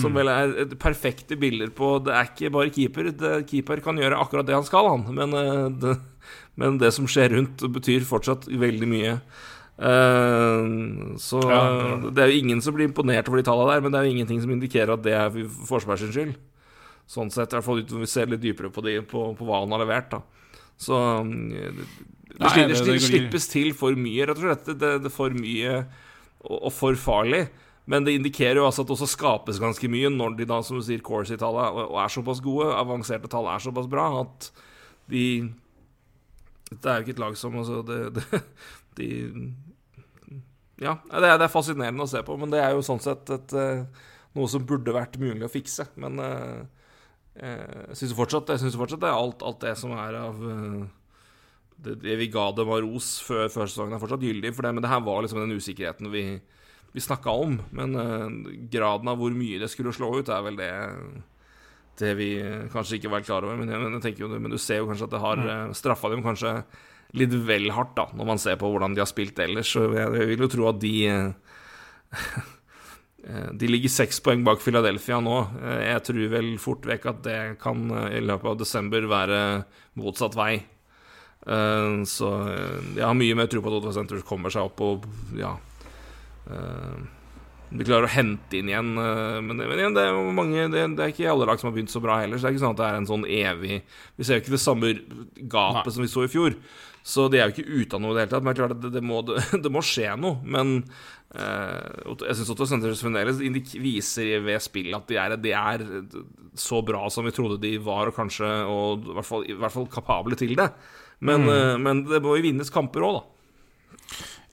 Som vel er perfekte bilder på Det er ikke bare keeper. Det, keeper kan gjøre akkurat det han skal, han. Men, eh, det, men det som skjer rundt, betyr fortsatt veldig mye. Uh, så Ja. det er jo ingen som blir imponert over de tallene der, men det er jo ingenting som indikerer at det er for sin skyld. Sånn sett, i hvert fall vi ser litt dypere på, de, på, på hva han har levert. da Så mm, det, det, Nei, sli- det- det, det slippes til for mye, rett og slett. Det, det, det er for mye og, og for farlig. Men det indikerer jo altså at det også skapes ganske mye når de da, som du sier, Corsi-tallet er såpass gode, avanserte tall er såpass bra, at de Det er jo ikke et lag som altså, det, det, De Ja, det er, det er fascinerende å se på, men det er jo sånn sett et, eh, noe som burde vært mulig å fikse. Men eh, eh, jeg syns fortsatt, jeg synes fortsatt det er alt, alt det som er av det, det vi ga dem av ros før, før sesongen, er fortsatt gyldig. For det, men det her var liksom den usikkerheten vi, vi snakka om. Men eh, graden av hvor mye det skulle slå ut, er vel det det vi eh, kanskje ikke var helt klar over. Men, jeg- jeg jo, men du ser jo kanskje at det har uh, straffa dem kanskje litt vel hardt, da, når man ser på hvordan de har spilt ellers. Så jeg, jeg vil jo tro at de eh, eh, De ligger seks poeng bak Philadelphia nå. Eh, Jeg tror vel fort vekk at det kan eh, i løpet av desember være motsatt vei. Eh, Så eh, jeg har mye mer tro på at Ottawa Centers kommer seg opp og ja eh, De klarer å hente inn igjen. eh, Men, men igjen, det er jo mange det, det er ikke alle lag som har begynt så bra heller. Så det er ikke sånn at det er en sånn evig Vi ser jo ikke det samme gapet Nei. som vi så i fjor. Så de er jo ikke ute av noe i det hele tatt. Men det er klart at det, det, må, det, må skje noe. Men eh, jeg syns Otto Centers fremdeles viser ved spill at de er, de er så bra som vi trodde de var, og kanskje og i hvert fall, i hvert fall kapable til det. Men, eh, men det må jo vinnes kamper òg, da.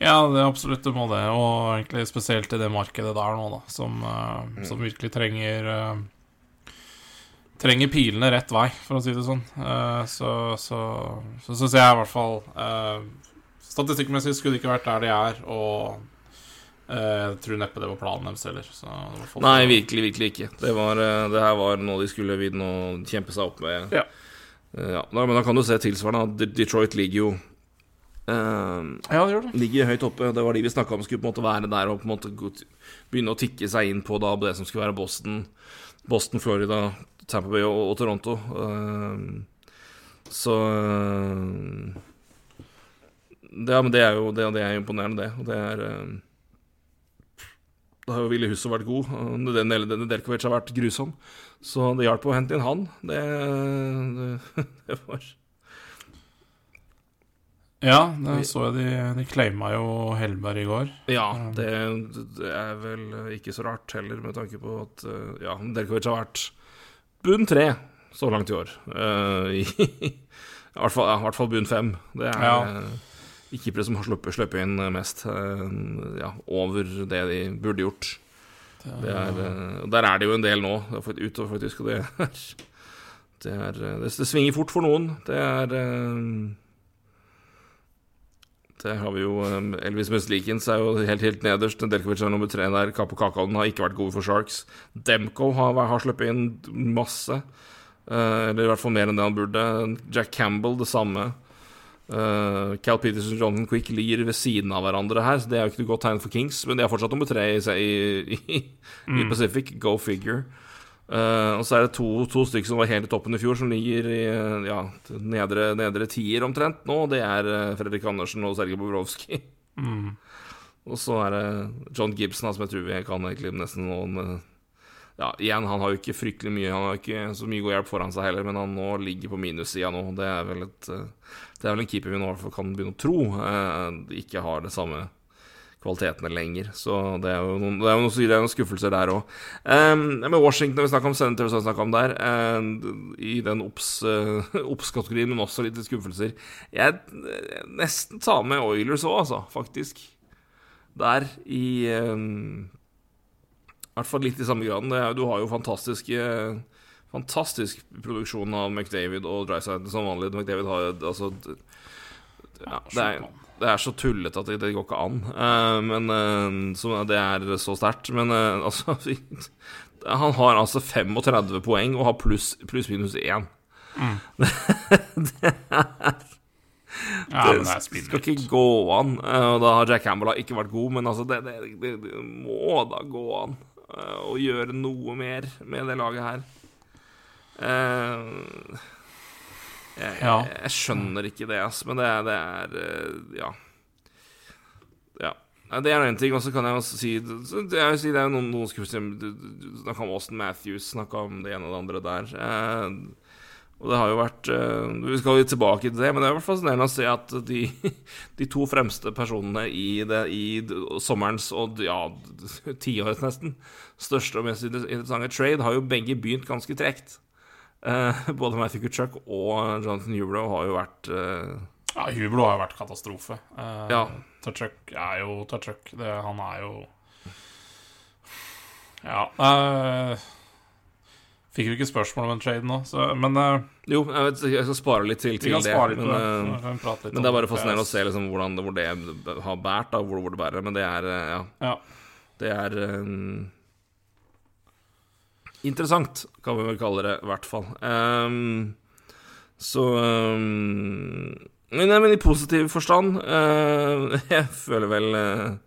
Ja, det er absolutt det må det. Og egentlig spesielt i det markedet der nå, da, som, eh, som virkelig trenger eh, Trenger pilene rett vei, for å si det sånn. Eh, så så, så syns jeg i hvert fall Statistikkmessig skulle det ikke vært der de er, og jeg tror neppe det var planen deres heller. Så det var folk- Nei, virkelig, virkelig ikke. Det, var, det her var noe de skulle vinne og kjempe seg opp med. Ja. Ja. Men da kan du se tilsvarende at Detroit ligger jo eh, Ja, det gjør det. Ligger høyt oppe. Det var de vi snakka om skulle på en måte være der og på en måte begynne å tikke seg inn på da det som skulle være Boston, Boston Florida, Tampa Bay og, og Toronto. Uh, så uh, det, ja, men det er jo det, det er imponerende, det. Og det er Da har jo Ville Husso vært god. og Den den Delkovic har vært grusom. Så det hjalp å hente inn han. Det, det, det var Ja, det så jeg de, de claima jo Hellberg i går. Ja, det, det er vel ikke så rart heller, med tanke på at eh, ja, Delkovic har vært bunn tre så langt i år. Eh, i, i, hvert fall, ja, I hvert fall bunn fem. Det er Ja. ikke det som har sluppet, sluppet inn mest. eh, ja, over det de burde gjort. Det er, eh, der er det jo en del nå, er utover faktisk, og det er det, er, eh, det, det svinger fort for noen. Det er eh, det har vi jo um, Elvis Muslikens er jo helt, helt nederst. Delkovic er nummer tre der. Capo Kakalen har ikke vært gode for Sharks. Demko har, har sluppet inn masse. Eh, eller i hvert fall mer enn det han burde. Jack Campbell det samme. Uh, Cal Peterson Jonathan Quick lir ved siden av hverandre her, så det er jo ikke noe godt tegn for Kings. Men de er fortsatt nummer tre i, i, i, i Pacific. Go figure. Eh, og så er det to, to stykker som var helt i toppen i fjor, som ligger i eh, ja, nedre, nedre tier omtrent nå. Det er eh, Fredrik Andersen og Sergej Bobrovskij. Mm. Og så er det John Gibson, som jeg tror vi kan egentlig nesten noen Ja, igjen, han har jo ikke fryktelig mye Han har ikke så mye god hjelp foran seg heller, men han nå ligger på minussida nå. Det er vel et Det er vel en keeper vi nå i hvert fall kan begynne å tro ikke har det samme kvalitetene lenger. Så det er jo noen, det er jo noen, det er noen skuffelser der òg. Um, med Washington, vi snakka om Senators har vi snakket om der, um, i den obs-kategorien, obs-kategorien, men også litt skuffelser. Jeg eh, nesten tar med Oilers òg, altså, faktisk. Der i um, I hvert fall litt i samme graden. Er, du har jo fantastiske Fantastisk produksjon av McDavid og Dryside som vanlig. McDavid har altså ja, det, er, det er så tullete at det, det går ikke an. Uh, men uh, så Det er så sterkt. Men uh, altså Han har altså 35 poeng og har pluss plus minus 1. Ja, det, det er skal ikke gå an. Eh, Og da har Jack Campbell ikke vært god, men altså, det, det, det, det må da gå an. eh, å gjøre noe mer med det laget her. Eh, jeg, Ja. jeg skjønner ikke det, ass, men det er, det er eh, Ja. Ja. Det er én ting, og så kan jeg også si det, jeg vil si det er noen, noen skuespillere Snakka om Austin Matthews, snakka om det ene og det andre der. Eh, og det har jo vært eh, Vi skal jo tilbake til det, men det er fascinerende å se at de, de to fremste personene i, det, i sommerens og ja, tiårets nesten største og mest interessante trade har jo begge begynt ganske tregt. Eh, både Matthew Kutchuk og Jonathan Hubelow har jo vært eh, Ja, Hubelow har jo vært katastrofe. Eh, Ja. Tuchuk er jo Tuchuk. Han er jo Ja. eh, fikk jo ikke spørsmål om en trade nå, så, men eh, Jo, jeg, vet, jeg skal spare litt til, til det. litt men, litt Men det er bare fascinerende å se liksom hvordan, hvor det har båret, hvor, hvor det bærer. Men det er eh, Ja, Ja. det er eh, Interessant, kan vi vel kalle det, i hvert fall. Um, så um, nei, men i positiv forstand uh, Jeg føler vel uh,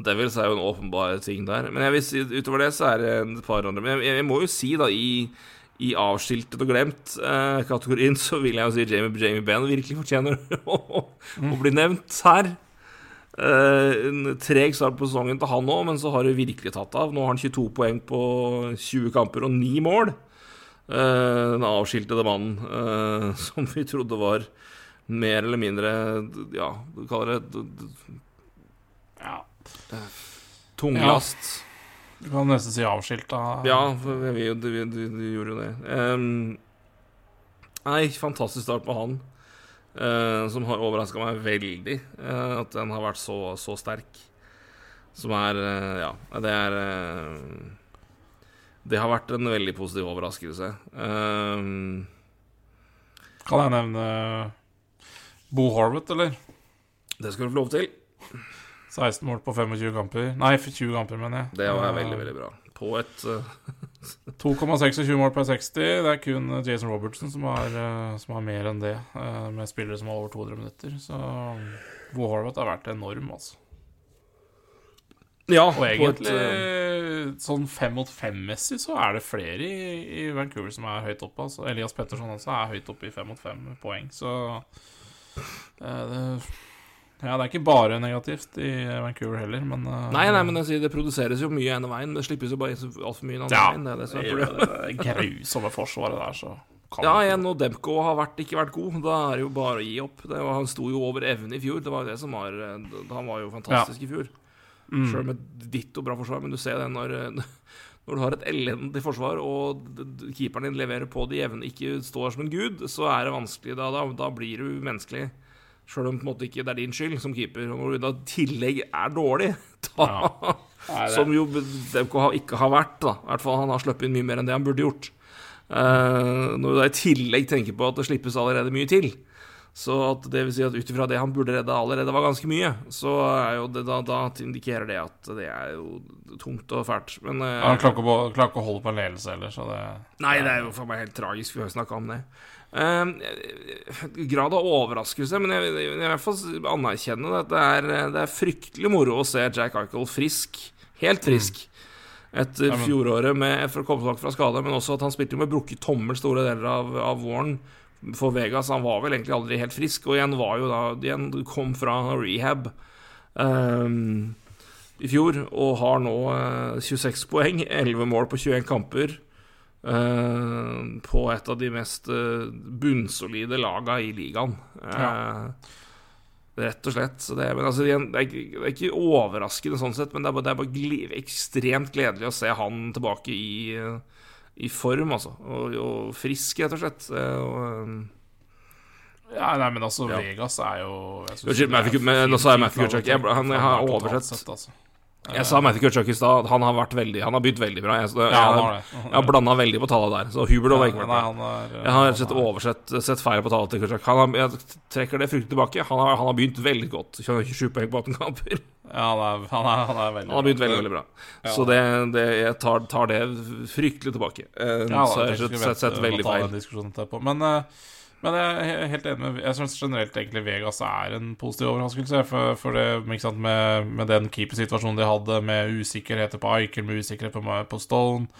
Devils er jo en åpenbar ting der. Men jeg vil si, utover det så er det et par andre Men jeg, jeg må jo si, da, i, i avskiltet og glemt-kategorien, så vil jeg jo si Jamie, Jamie Benn virkelig fortjener å, å bli nevnt her. Eh, en treg start på sesongen til han òg, men så har det virkelig tatt av. Nå har han 22 poeng på 20 kamper og 9 mål. Eh, den avskiltede mannen eh, som vi trodde var mer eller mindre Ja, du kaller det ja. Tunglast. ja. Du kan nesten si avskilta. Ja, vi, vi, vi, vi gjorde jo det. Um, nei, fantastisk start på han. Eh, som har overraska meg veldig. uh, at den har vært så, så sterk. Som er uh, Ja, det er Det har vært en veldig positiv overraskelse. Kan jeg nevne Bo Horvath, eller? det skal du få lov til. 16 mål på 25 kamper. Nei, 20 kamper, mener jeg. Det Eh, veldig, veldig bra. På et eh, 2,26 mål per 60. Det er kun Jason Robertson som har, eh, som har mer enn det, eh, med spillere som har over 200 minutter. Så Bo Horvath har vært enorm, altså. Ja, Og egentlig et, eh, sånn fem mot fem-messig, så er det flere i, i Vancouver som er høyt oppe. Altså. Elias Petterson også er høyt oppe i fem mot fem poeng, så eh, det, Ja, det er ikke bare negativt i Vancouver heller, men uh, Nei, nei, men jeg sier, det produseres jo mye ene veien. Det slippes jo bare altfor mye andre Ja, veien. Det er det som er det problemet. grusomme forsvaret der, så kan Ja, igjen, og Demko har vært, ikke vært god. Da er det jo bare å gi opp. Det var, han sto jo over evne i fjor. Det var jo det som var eh, Han var jo fantastisk i fjor. Mm. Sjøl med ditto bra forsvar. Men du ser det når, eh, når du har et elendig forsvar, og keeperen din leverer på det jevne, ikke står som en gud, så er det vanskelig. Da, da, da blir du menneskelig. Sjøl om på en måte ikke det er din skyld som keeper. Og når du da tillegg er dårlig, da Nei, Som jo Demko ikke har vært, da. I hvert fall han har sluppet inn mye mer enn det han burde gjort. Uh, når du da i tillegg tenker på at det slippes allerede mye til, så at det vil si at ut ifra det han burde redde allerede var ganske mye, så er jo det, da, da indikerer det at det er jo tungt og fælt. Men uh, Han å- klarer ikke å holde på en ledelse heller, så det Nei, det er jo for meg helt tragisk. Vi har jo snakka om det. Eh, grad av overraskelse, men jeg jeg vil i hvert fall anerkjenne at det er, det er fryktelig moro å se Jack Eichel frisk. Helt frisk. Etter fjoråret med, for å komme tilbake fra skade, men også at han spilte med brukket tommel store deler av, av våren for Vegas. Han var vel egentlig aldri helt frisk, og igjen var jo da Igjen kom fra rehab ehm, i fjor, og har nå eh, 26 poeng, 11 mål på 21 kamper. Eh, på et av de mest eh, bunnsolide laga i ligaen. Ja. Rett og slett. Så det, men altså, det, er ikke, det er ikke overraskende sånn sett, men det er bare, det er bare gle, ekstremt gledelig å se han tilbake i, eh, i form, altså. Og, og frisk, rett og slett. Eh, Og, eh, Ja, nei, men altså, Ja. Vegas er jo Unnskyld, Matthew- sa jeg. Jeg- jeg har oversett. sett, altså. Jeg sa Matthew Kutchuk i stad. Han har vært veldig Han har begynt veldig bra. Jeg, jeg, Ja, han jeg, har det. jeg har blanda veldig på tallet der. Så Hubert har ikke vært bra. er, Jeg har rett og slett er- oversett sett feil på tallet til Kutchuk. Han har, jeg trekker det fryktelig tilbake. Han har, han har begynt veldig godt. 27 poeng på 18 kamper. Ja, han er, han er, han er veldig Han har begynt veldig veldig bra. Så det, det, jeg tar, tar det fryktelig tilbake. Uh, Ja, så jeg har jeg rett og slett sett veldig feil. Men eh, Men jeg er helt enig med Jeg syns generelt egentlig Vegas er en positiv overraskelse. For, for det sant, med, med den keepersituasjonen de hadde, med usikkerheter på Eichel, med usikkerhet på, på Stone,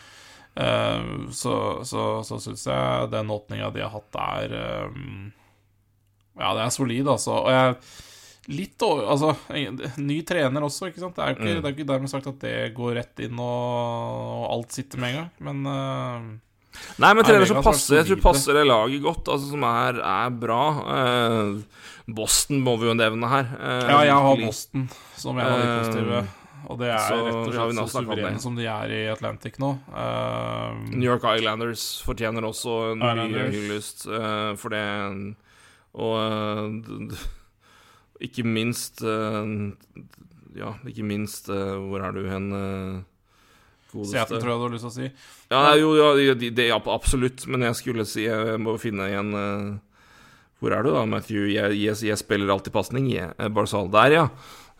uh, så, så, så syns jeg den åpninga de har hatt er um, Ja, det er solid, altså. Og jeg Litt over Altså, ny trener også, ikke sant. Det er jo ikke, det er ikke dermed sagt at det går rett inn og, og alt sitter med en gang, men eh, Nei, men trener som passer Jeg tror passer det laget godt, altså som er, er bra. Uh, Boston må vi jo nevne her. Uh, Ja, jeg har. Boston som jeg har de Eh, positive. Og det er så rett og slett så suverene som de er i Atlantic nå. Uh, New York Islanders fortjener også en mye hyllest uh, for det. Og ikke minst Ja, ikke minst Hvor er du hen, godeste? Seattle, tror jeg du har lyst til å si. Ja, jo, ja, det, ja, absolutt. Men jeg skulle si Jeg må finne igjen eh, Hvor er du da, Matthew? Jeg, jeg, jeg spiller alltid pasning. Eh, Barzal. Der, ja.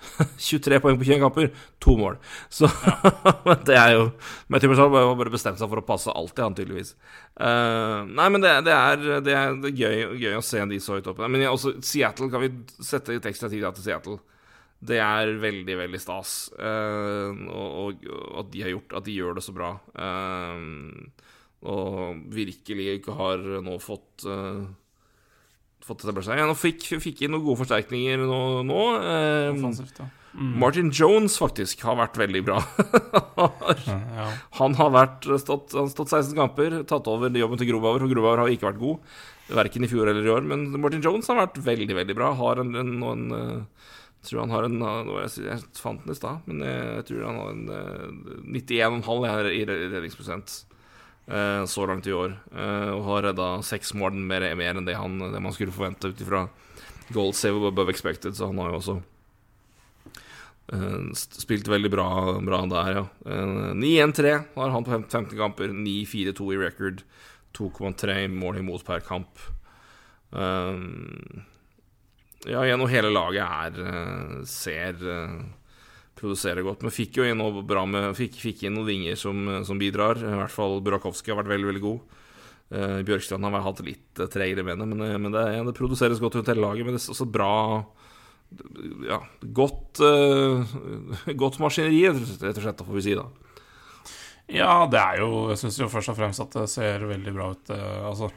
23 poeng på 21 kamper, to mål. Så det er jo Matthew Barzal har bare bestemt seg for å passe alltid, han tydeligvis. Uh, nei, men det, det, er, det, er, det er gøy, gøy å se de så høyt oppe. Men jeg, også Seattle, kan vi sette litt ekstra tid til Seattle? Det er veldig, veldig stas. Uh, og, og, at de har gjort At de gjør det så bra. Uh, og virkelig ikke har nå fått uh, Fått etablert seg. Ja, nå fikk, fikk inn noen gode forsterkninger nå. nå. Uh, Mm. Martin Jones faktisk har vært veldig bra. Han har vært, stått, han har stått 16 kamper, tatt over jobben til Grobauer, og Grobauer har ikke vært god. Verken i fjor eller i år, men Martin Jones har vært veldig, veldig bra. Har en, en, en, eh, jeg tror han har en eh, jeg, fant den i stad, men jeg, tror han har en eh, 91,5 i redningsprosent eh, så langt i år. eh, og har redda seks mål mer, mer enn det, han, det man skulle forvente ut ifra goal save above expected, så han har jo også eh, spilt veldig bra, bra der, ja. Eh, 9-1-3 har han på 15 kamper. 9-4-2 i record. 2,3 mål imot per kamp. Um, ja, igjen, og hele laget er eh, ser eh, Produserer godt. Men fikk jo inn bra med Fikk, fikk inn noen vinger som, som bidrar. I hvert fall Burakovsky har vært veldig, veldig god. Uh, Bjørkstrand har hatt litt tregere med det, men, eh, men det, ja, det produseres godt rundt hele laget. Men det er også bra Ja, godt eh, Godt maskineri, rett og slett, får vi si, da. ja, det er jo Jeg syns jo først og fremst at det ser veldig bra ut. eh, altså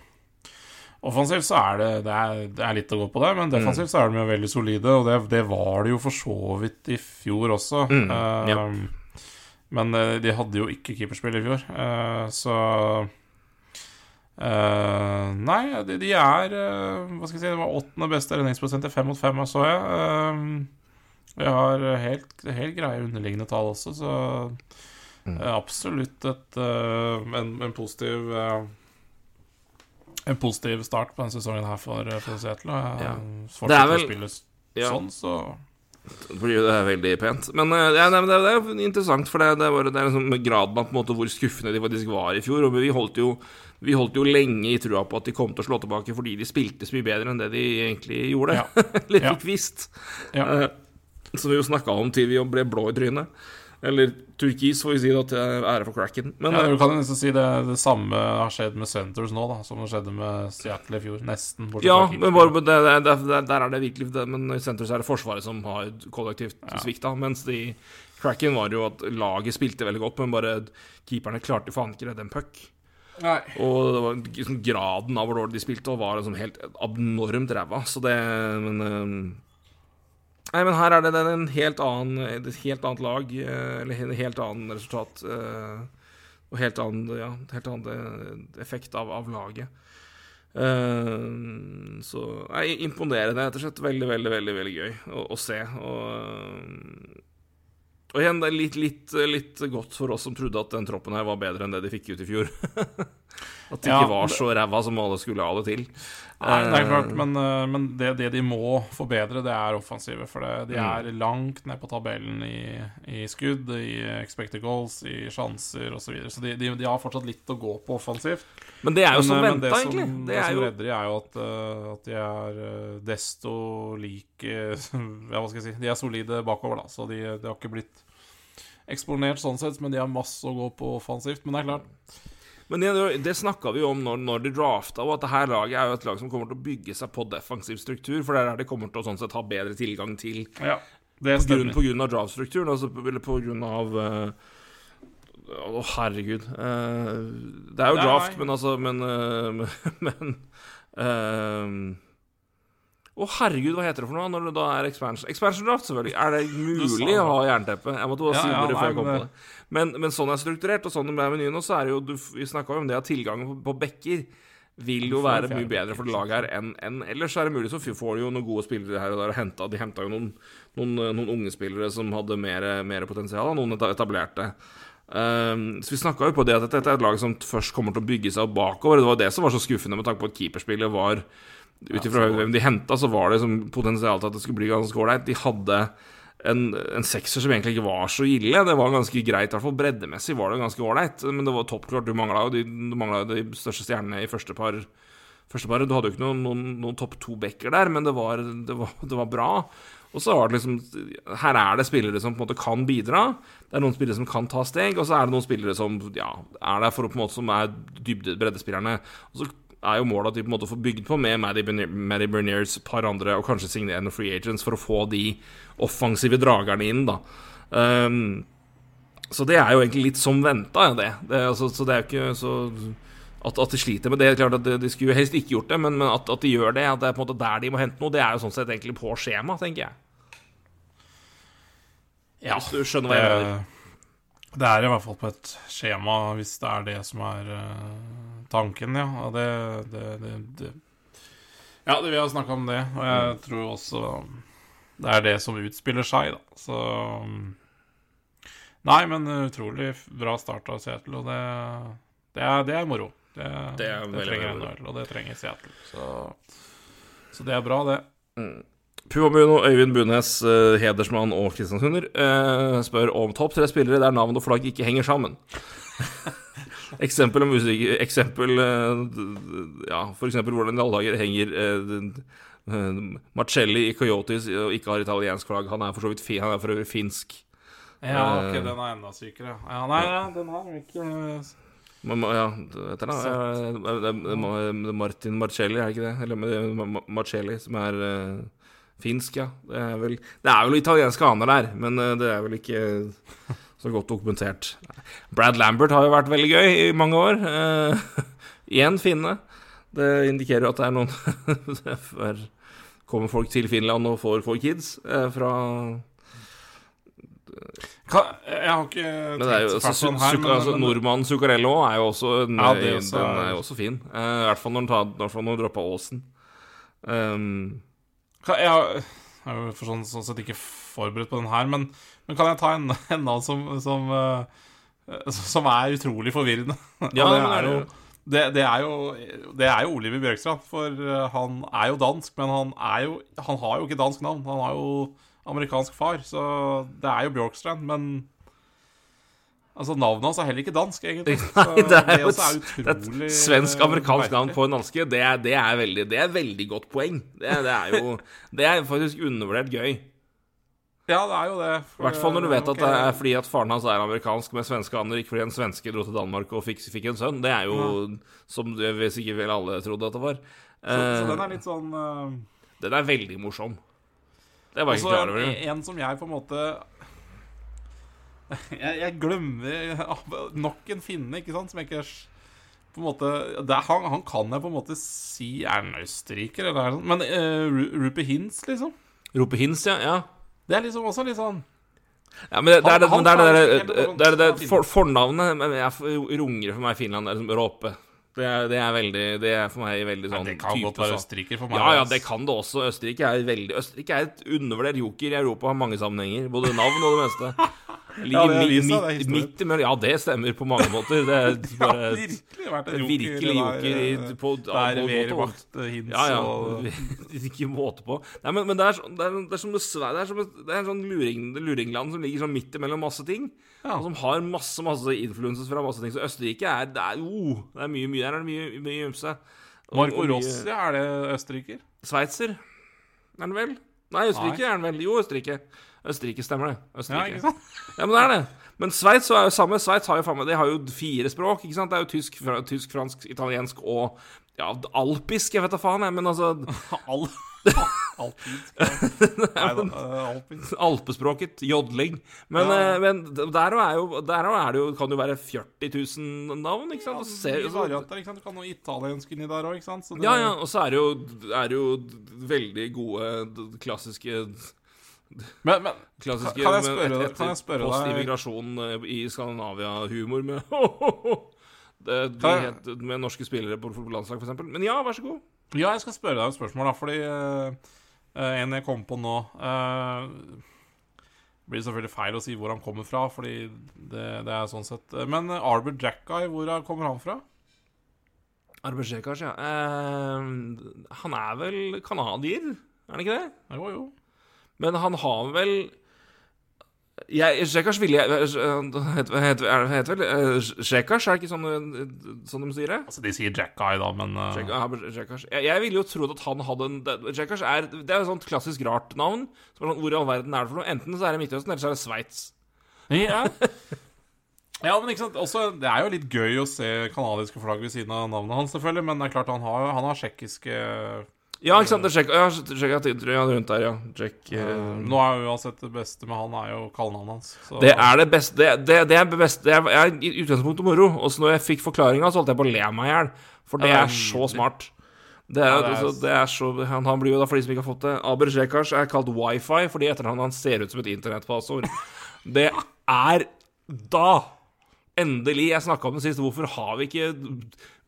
Offensivt så er det, det, er, det er litt å gå på det, men defensivt så er de jo veldig solide. Og det, det var det jo for så vidt i fjor også. Mm, uh, yep. Men eh, de hadde jo ikke keeperspill i fjor, uh, så uh, Nei, de, de er Hva skal jeg si, det var åttende beste redningsprosent i fem mot fem, så jeg. Uh, vi har helt, helt greie underliggende tall også, så Mm. absolutt et, en, en positiv eh, En positiv start på denne sesongen her for, eh, for Seattle. Ja. Det er vel- Ja. sånn, så Det det er veldig pent. Men eh, ja, det, det er interessant, for det, det, var, det er liksom graden av på en måte hvor skuffende de faktisk var i fjor. Og vi holdt jo, vi holdt jo lenge i trua på at de kom til å slå tilbake fordi de spilte så mye bedre enn det de egentlig gjorde. Ja. Eller Ja. fikk visst. Ja. Uh, som vi jo snakka om til vi ble blå i trynet. Eller turkis, får vi si, da, til ære for cracken. Men ja, eh, Du kan jo nesten si det, det samme har skjedd med Centres nå, da som det skjedde med Seattle i fjor. Nesten. Ja, men bare, det, det, det, der er det virkelig det, Men i Centres er det Forsvaret som har kollektivt Ja. svikta. Mens de cracken var jo at laget spilte veldig godt, men bare keeperne klarte faen ikke redde en puck. Nei. Og det var liksom graden av hvor dårlig de spilte, og var liksom helt abnormt ræva. Så det Men eh, Nei, men her er det en helt annen, et helt annet lag, eh, eller en helt annen resultat. eh, Og helt annen, ja, helt annen eh, effekt av, av laget. Så nei, imponerende, rett og slett. Veldig, veldig, veldig veldig gøy å, å se. Og, og igjen, det er litt, litt, litt godt for oss som trodde at den troppen her var bedre enn det de fikk ut i fjor. at de Ja, ikke var så ræva som alle skulle ha det til. Nei, det er Eh, klart, men, eh, men det, det de må forbedre, det er offensive. For det, de Mm. er langt ned på tabellen i, i skudd, i expected goals, i sjanser osv. Så, videre. så de, de, de har fortsatt litt å gå på offensivt. Men det er jo Men, som men venta, egentlig. Det Det som jo redder de, er jo at, eh, at de er eh, desto like Ja, hva skal jeg si De er solide bakover, da, så de, de har ikke blitt eksponert sånn sett, men de har masse å gå på offensivt. Men det er klart Men det, det snakka vi jo om når, når de drafta, og at det her laget er jo et lag som kommer til å bygge seg på defensiv struktur, for det er der de kommer til å sånn sett ha bedre tilgang til Ja, det på grunn, på grunn av draftstrukturen, altså på- på grunn av uh, Å, herregud. Uh, det er jo draft, men altså Men, uh, men eh, Å, herregud, hva heter det for noe når det da er expansion? Expansion draft, selvfølgelig. Er det mulig det. å ha jernteppe? Jeg måtte bare si ja, det før jeg kom på det. Men, men sånn er strukturert, og sånn det ble menyen nå, så er det jo du, Vi snakka jo om det at tilgangen på, på bekker vil jo være mye bedre for laget her enn en, ellers. Så er det mulig så får de jo noen gode spillere her og der. og hentet, De henta jo noen, noen, eh, noen unge spillere som hadde mer, mer potensial, og noen etablerte. Um, så Vi snakka jo på det at dette er et lag som først kommer til å bygge seg opp bakover. Det var det som var så skuffende med tanke på at keeperspillet var Ut ifra hvem de henta, så var det som potensial til at det skulle bli ganske ålreit. De hadde en, en sekser som egentlig ikke var så ille. Det var ganske greit, i hvert fall breddemessig var det ganske ålreit. Men det var toppklart. Du mangla jo de, de største stjernene i første par. Første par Du hadde jo ikke noen, noen, noen topp to-backer der, men det var, det, var, det var bra. Og så var det liksom Her er det spillere som på en måte kan bidra. Det er noen spillere som kan ta steg, og så er det noen spillere som ja, er der for å på en måte som er dybde breddespillerne. Og så er jo målet at de på en måte får bygd på med Maddy Berniers, par andre, og kanskje signere noen free agents for å få de offensive dragerne inn, da. Um, så det er jo egentlig litt som venta, det. det altså, så det er jo ikke så at, at de sliter med det. er klart at de, de skulle jo helst ikke gjort det, men, men at, at de gjør det, at det er på en måte der de må hente noe, det er jo sånn sett egentlig på skjema, tenker jeg. Ja, Hvis du skjønner hva jeg mener. det, det er i hvert fall på et skjema, hvis det er det som er eh, tanken, ja. Det, det, det, det Ja, det, vi har snakka om det, og jeg tror også det er det som utspiller seg, da. Så Nei, men utrolig bra start av Seattle, og det, det, er, det er moro. Det, Det er trenger NHL, og det trenger Seattle. Så, så det er bra, det. Puma Buno, Øyvind Bunes, uh, hedersmann og Kristiansunder uh, spør om topp tre spillere der navn og flagg ikke henger sammen. eksempel om musikk Eksempel eh, Ja, for eksempel hvordan i alle dager henger eh, eh, Marcelli i Coyotes og ikke har italiensk flagg. Han er for så vidt fin, han er for øvrig finsk. Ja, ok, den er enda sykere. Ja, nei, ja, den har ikke ja, det heter det, Martin Marcelli, er det ikke det? Eller Marcelli, som er finsk, ja. Det er vel Det er vel italienske aner der, men det er vel ikke så godt dokumentert. Brad Lambert har jo vært veldig gøy i mange år. Eh, Igjen finne. Det indikerer jo at det er noen er- Kommer folk til Finland og får, får kids eh, fra Hva? Jeg har ikke Men det jo tenkt så fælt på den Su- her, men- altså, men- Nordmann Zuccarello er jo også en, Ja, også Den er- jo også fin. Eh, I hvert fall når han droppa Aasen. Um, Hva? jeg har- jeg er for sånn, sånn sett ikke forberedt på den her, men, men kan jeg ta en, en annen som, som, eh, som er utrolig forvirrende? Ja, det, er jo, det. det, er jo, det er jo Oliver Bjørkstrand, for eh, han er jo dansk, men han, er jo, han har jo ikke dansk navn. Han har jo amerikansk far, så det er jo Bjørkstrand, men Altså, Navnet hans er heller ikke dansk, egentlig. Nei, det er jo et, et svensk-amerikansk eh, navn på en danske. Det er, det er veldig Det er veldig godt poeng. Det, det er jo Det er faktisk undervurdert gøy. Ja, det er jo det. I hvert fall når du vet okay. at det er fordi at faren hans er amerikansk med svenske aner, ikke fordi en svenske dro til Danmark og fikk, fikk en sønn. Det er jo som hvis ikke vel alle trodde at det var. Så, så Eh, den er litt sånn uh... den er veldig morsom. Det var jeg ikke klar over. en, en som jeg på en måte Jeg, jeg glemmer nok en finne, ikke sant, som jeg ikke på en måte det er, han, han kan jeg på en måte si er en østerriker, eller noe sånn. Men uh, Rupe Hintz, liksom. Rupe Hins, ja. ja. Det er liksom også litt sånn Ja, men det, det er det, men det, er det, det, det, for, Fornavnet jeg, runger for meg i Finland er liksom Råpe. Det er, det er veldig Det er for meg veldig sånn Det kan godt være sånn. østerriker for meg. Ja, ja, det kan det også. Østerrike er veldig Østerrike er et undervurdert joker i Europa har mange sammenhenger. Både navn og det meste. Ja, Ligger er seg, det er midt, midt imellom Ja, det stemmer på mange måter. Det er Ja, virkelig vært en det er joker. joker eh, på, Ja, ja. og Ikke måte på. Nei, men, men det, er, sånn- det, er, det er som det, det er som et, det er en sånn luring, luringland som ligger sånn midt imellom masse ting. Ja. Og som har masse masse influences fra masse ting. Så Østerrike er Det er, oh, det er mye, mye der er det mye, mye ymse. Marco Rossi, er det østerriker? Sveitser, er han vel? Nei, Østerrike Nei. er han vel. Jo, Østerrike. Østerrike stemmer det. Ja, Østerrike. sant? Ja, men det er det. Men Sveits er jo samme. Sveits har jo faen meg De har jo fire språk, ikke sant? Det er jo tysk, fra, tysk fransk, italiensk og ja, alpisk, jeg vet da faen, jeg. Men altså Al eh. Alpespråket, jodling. Men, Ja. eh, men der er jo Der er det jo, kan det jo være 40 000 navn, ikke sant? Ja, ser- varianter, ikke sant? Du kan noe italiensk inni der òg, ikke sant? Så det- Ja, ja, og så er det jo, er jo veldig gode klassiske Men, men Klassiske Kan- jeg spørre et- kan jeg spørre deg- Post-immigrasjon eh, i Skandinavia-humor med det, de het, Med norske spillere på landslag, f.eks. Men ja, vær så god. Ja, jeg skal spørre deg et spørsmål, da, fordi eh, en jeg kom på nå uh, blir selvfølgelig feil å si hvor han kommer fra, fordi det, det er sånn sett Men Arbor Jackguy, hvor er- kommer han fra? Arbeidsjekas, ja. Eh, han er vel canadier, er han ikke det? Jo, jo. Men han har vel jeg, Shekas ville jeg Heter het, het vel eh, er det ikke sånn, eh, sånn de sier det? Altså, De sier Jack Eye, da, men uh... Shek- Jeg, jeg ville jo trodd at han hadde en det- er Det er et sånt klassisk rart navn. Som er sånn, Hvor i all verden er det for noe? Enten så er det Midtøsten, eller så er det Sveits. Ja. ja, men ikke sant Også, Det er jo litt gøy å se kanadiske flagg ved siden av navnet hans, selvfølgelig, men det er klart han har, han har tsjekkiske Ja, ikke sant? Er ja, Jack ja, rundt der, ja. Jack uh, Nå er jo uansett det beste med han er jo kallenavnet hans. Så, Det er det beste Det, det, det er beste Det er, er i utgangspunktet moro. Og så når jeg fikk forklaringa, så holdt jeg på å le meg i hjel. For det er er så smart. Det er, Ja, det er- altså, det er så han, han blir jo da, for de som ikke har fått det Aber Jekars er kalt wifi fordi etternavnet hans ser ut som et internettpassord. Det er da Endelig. Jeg snakka om det sist. Hvorfor har vi ikke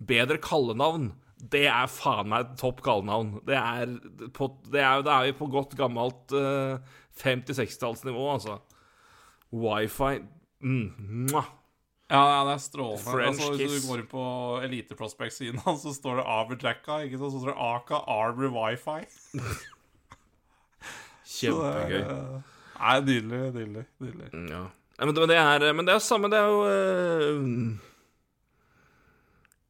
bedre kallenavn? Det er faen meg topp kallenavn. Det er på, det er, er vi på godt gammelt uh, 50-60-tallsnivå, altså. Wifi mm. Ja, ja, det er strålende. French altså, hvis kiss. du går på Elite Prospect-siden hans, så står det Aberjacka, ikke sant? Så står det Aka Arbor Wifi. Det Kjempegøy. eh, Nei, nydelig, nydelig. nydelig. Ja. Men, det, men det er Men det er samme, det er jo eh,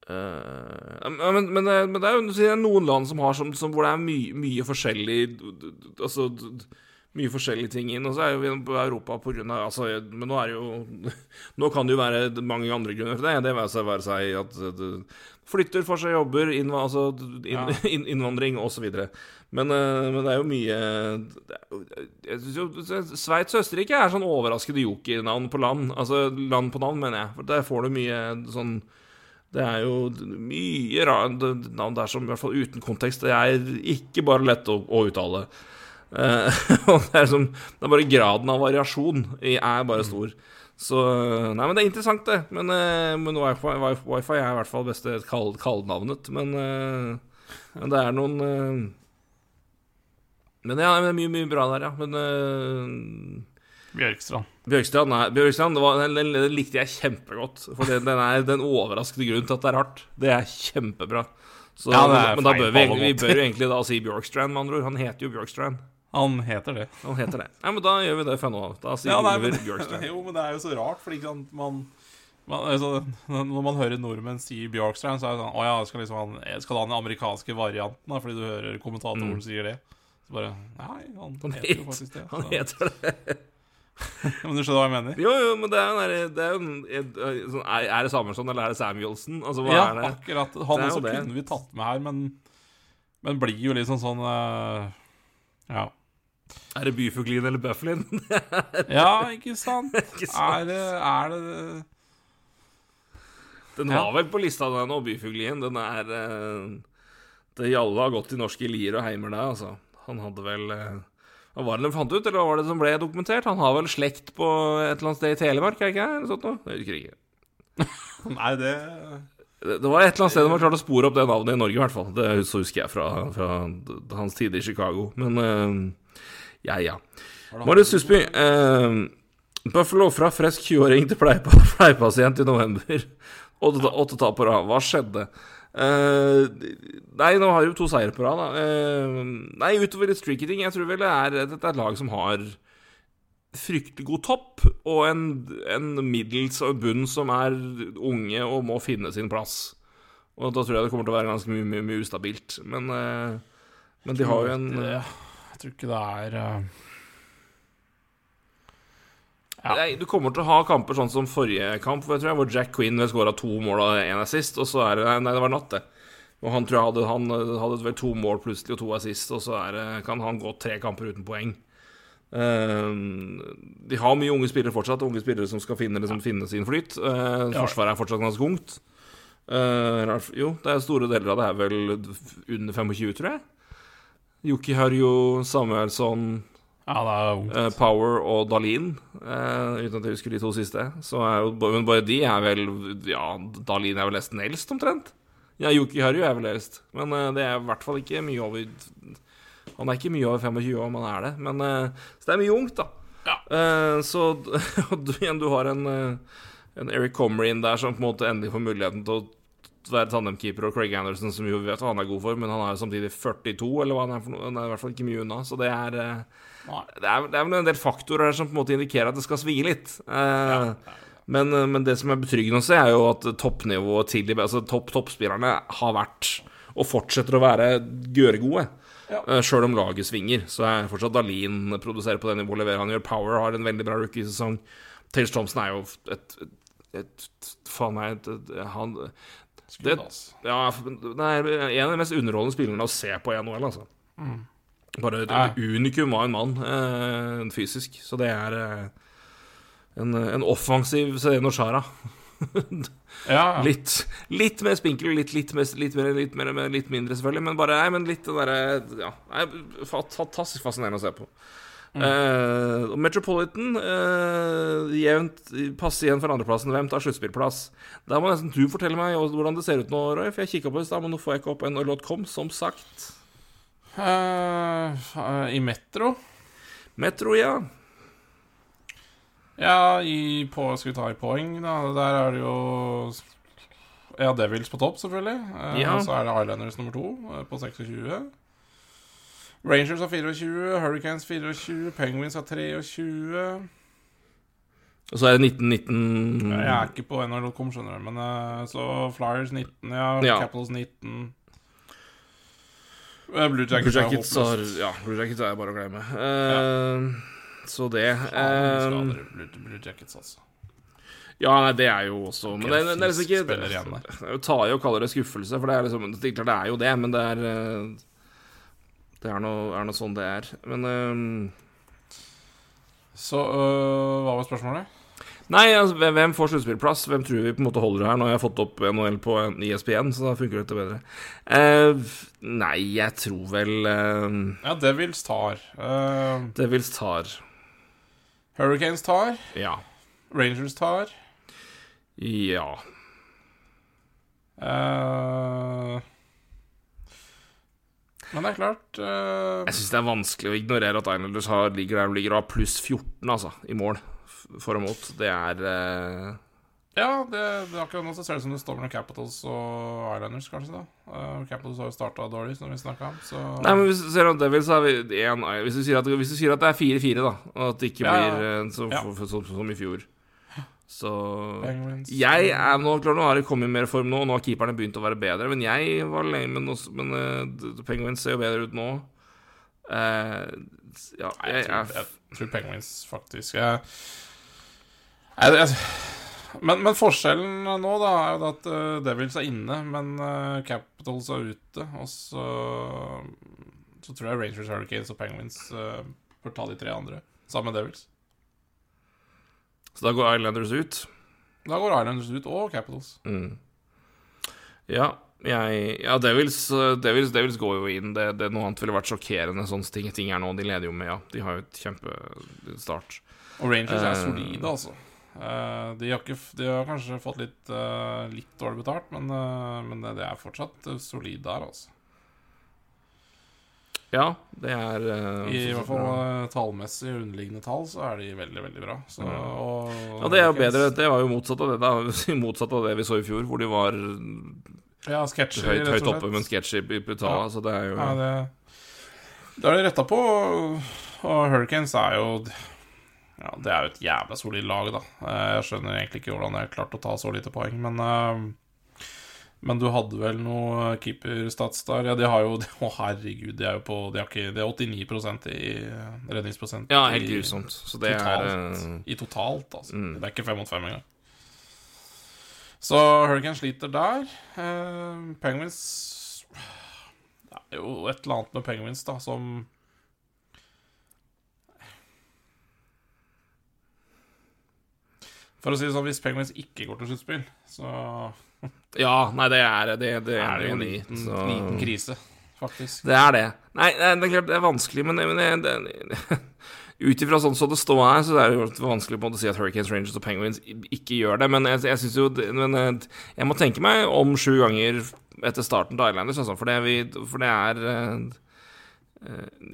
eh, ja, men, men, det- men det er jo noen land som har som, som hvor det er mye, mye forskjellig Altså mye forskjellige ting inn. Og så er jo vi på Europa på grunn av altså, Men nå er det jo Nå kan det jo være mange andre grunner til det. Det vil være seg at det flytter for seg jobber, innva, altså, inn, Ja. inn, innvandring osv. Men, eh, men det er jo mye jeg synes jo Sveits og Østerrike er sånn overraskende jokernavn på land. Altså land på navn, mener jeg. For der får du mye sånn Det er jo mye ra- navn der som i hvert fall uten kontekst Det er ikke bare lett å, å uttale. Eh, og det er, som, det er bare graden av variasjon er bare stor. Så Nei, men det er interessant, det. Men, eh, men wifi, wifi, er i hvert fall beste kall- kallenavnet. Men, eh, men det er noen Men ja, det er mye, mye bra der, ja. Men Bjørkstrand. Bjørkstrand, nei, Bjørkstrand det var, den, den, den likte jeg kjempegodt. For den, den er den overraskende grunnen til at det er hardt. Det er kjempebra. Så, Ja, det er men da bør vi, vi bør jo egentlig da si Bjørkstrand, med andre ord. Han heter jo Bjørkstrand. Han heter det. Han heter det. Ja, men da gjør vi det fra nå. Da sier Ja, nei, Oliver Bjørkstrand. jo, men det er jo så rart, for ikke sant man, man altså, Når man hører nordmenn si Bjørkstrand, så er det sånn Å ja, skal, liksom han, skal han ha den amerikanske varianten, da, fordi du hører kommentatoren Mm. sier det? Så bare Nei, han, Han heter jo faktisk det. Han heter det. men du skjønner hva jeg mener? Jo, jo, men det er jo det er, er, er det Samuelsson eller er det Samuelsen? Altså, hva Ja, er det? akkurat. Det Han er jo også det. kunne vi tatt med her, men, men blir jo liksom sånn uh, Ja. Er det Byfuglin eller Bufflin? Ja, ikke sant? Ikke sant? Er det, er det Den Ja. var vel på lista den nå, Byfuglien. Den er eh, Det har gått i norske lier og heimer der, altså. Han hadde vel eh, Hva var det de fant ut, eller hva var det som ble dokumentert? Han har vel slekt på et eller annet sted i Telemark, er det ikke? Sånt noe? Jeg husker ikke. Nei, det Det det var et eller annet sted de har klart å spore opp det navnet i Norge, i hvert fall. Det så husker jeg fra, fra hans tid i Chicago. Men uh, ja, ja. Marius Husby. Uh, Buffalo fra frisk 20-åring til pleiepasient i november. Åtte tap på rad. Hva skjedde? Eh, nei, nå har de to seire på rad, da. Uh, nei, utover litt streaky ting. Jeg tror vel det er, dette er et lag som har fryktelig god topp, og en, en middels og bunn som er unge og må finne sin plass. Og da tror jeg det kommer til å være ganske mye, mye, mye ustabilt. Men, uh, men de har jo en Jeg tror ikke det er Nei, Du kommer til å ha kamper sånn som forrige kamp, hvor, jeg tror jeg, hvor Jack Quinn skåra to mål og én assist, og så er det Nei, det var natt, det. Og han tror jeg hadde, han hadde vel to mål plutselig og to assist, og så det, kan han gå tre kamper uten poeng. Uh, de har mye unge spillere fortsatt, unge spillere som skal finne, liksom, finne sin flyt. Uh, forsvaret er fortsatt ganske ungt. Eh, jo, det er store deler av det er vel under 25, tror jeg. Yuki Harjo, Samuelsson, Ja, det er ungt. Uh, Power og Dalin, uh, uten at jeg husker de to siste. Så er jo, men bare de er vel Ja, Dalin er vel nesten eldst, omtrent. Ja, Yuki Haru er vel eldst, men uh, det er i hvert fall ikke mye over Han er ikke mye over 25 år, om han er det. Men, eh, så det er mye ungt, da. Ja. Eh, så du, igjen, du har en, eh, en Eric Comrie inn der som på en måte endelig får muligheten til å være tandemkeeper, og Craig Anderson, som jo vet hva han er god for, men han er jo samtidig 42, eller hva han er for noe. Han er i hvert fall ikke mye unna, så det er eh. Det er, det er vel en del faktorer her som på en måte indikerer at det skal svi litt. Eh, men, men det som er betryggende å se, er jo at toppnivået til altså topp toppspillerne har vært, og fortsetter å være, gøregode. Ja. Uh, Sjøl om laget svinger, så er fortsatt Dalin produserer på det nivået leverer han gjør. Power har en veldig bra rookiesesong. Tails Thompson er jo et, et, et Faen meg han det- ja, det er en av de mest underholdende spillerne å se på i NHL, altså. Bare et, et unikum av en mann, eh, fysisk. Så det er eh, en, en offensiv Sedeno Shara. Ja, ja. Litt, litt mer spinkel, litt, litt, mer, litt, mer, litt, mindre, selvfølgelig, men bare nei, men litt den derre Ja, fantastisk fascinerende å se på. Eh, og Metropolitan uh, jevnt passer igjen for andreplassen. Hvem tar sluttspillplass? Da må nesten du fortelle meg hvordan det ser ut nå, Roy. For jeg kikka på det i stad, men nå får jeg ikke opp nhl.com, som sagt. Eh, I Metro Metro, ja. Ja, i på, skal vi ta i poeng, da. Der er det jo Ja, Devils på topp, selvfølgelig. Uh, Ja. Så er det Islanders nummer to uh, på 26. Rangers har 24, Hurricanes 24, Penguins har 23. Og så er det 1919 Jeg er ikke på nrl.com, skjønner du. Men så Flyers 19, ja. Ja. Capitals 19. Eh, Blue Blue Jackets, Jackets er har. Ja, Blue Jackets er bare å glemme. Eh, Så det eh, Blue, Blue Jackets, altså. Ja, nei, det er jo også Men det, det, det er liksom ikke. Jeg tar jo og kaller det skuffelse, for det er liksom Det er det jo det, men det er Det er noe, er noe sånn det er. Men eh, Så øh, hva var spørsmålet? Nei, altså, hvem- får sluttspillplass? Hvem tror vi på en måte holder det her? Nå har jeg fått opp NHL på en ISBN, så da funker dette bedre. Uh, nei, jeg tror vel uh, Ja, Devils tar. Uh, Devils tar Hurricanes tar. Ja. Rangers tar. Ja. Uh, men det er klart eh, Jeg syns det er vanskelig å ignorere at Islanders har, ligger der de ligger og har pluss 14, altså, i mål. For og mot. Det er uh... Ja, det, det akkurat nå så ser det ut som det står mellom Capitals og Islanders, kanskje. da uh, Capitals har jo starta dårlig, som vi snakka om. Så Nei, men hvis du ser om Devils har vi en, hvis, du at, hvis du sier at det er 4-4, da, og at det ikke Ja, blir eh, så, Ja. for- for- så- som i fjor Så Jeg er nå Klart nå har de kommet mer form nå, og nå har keeperne begynt å være bedre, men jeg var lenge Men, også, men uh, Penguins ser jo bedre ut nå. Uh, ja, jeg, jeg, jeg, tror, jeg, tror Penguins faktisk jeg, men, men forskjellen nå da er jo at eh, Devils er inne, men eh, Capitals er ute. Og så Så tror jeg Rangers, Hurricanes og Penguins uh, bør ta de tre andre sammen med Devils. så da går Islanders ut. Da går Islanders ut, og Capitals. Mm. Ja, jeg Ja, Devils, eh, Devils, Devils går jo inn. Det, det Noe annet ville vært sjokkerende. Sånne ting, ting er nå. De leder jo med, ja. De har jo et kjempestart. Og Rangers er Eh. solide, altså. Eh, de, har ikke, de har kanskje fått litt, eh, litt dårlig betalt, men, eh, men det, er fortsatt solid der, altså. Ja, det er uh, I hvert fall eh, tallmessig underliggende tall så er de veldig, veldig bra. Så, og, Ja, det er jo bedre. Det var jo motsatt av det da Motsatt av det vi så i fjor, hvor de var Ja, sketchy, høyt, høyt oppe, men sketchy i Putala. Ja. Så det er jo Ja, det, det er det retta på. Og Hurricanes er jo Ja, det er jo et jævla solid lag, da. Eh, Jeg skjønner egentlig ikke hvordan jeg har klart å ta så lite poeng, men eh, Men du hadde vel noe keeperstats der? Ja, de har jo Å, herregud, de er jo på De ikke Det er 89% i redningsprosent. Ja, helt grusomt. Så det totalt. er eh, I totalt, altså. Mm. Det er ikke fem mot fem engang. Så Hurricane sliter der. Eh, Penguins Det er jo et eller annet med Penguins, da, som For å si det sånn, hvis Penguins ikke går til sluttspill, så Ja, nei, det er det, det er er det jo en liten, så- liten krise, faktisk. Det er det. Nei, det er, klart det er vanskelig, men, men det, det, ut ifra sånn som det står her, så er det jo vanskelig på en måte å si at Hurricanes, Rangers og Penguins ikke gjør det. Men jeg, jeg synes jo men eh, Jeg må tenke meg om sju ganger etter starten til Islanders, altså, for det, vi, for det er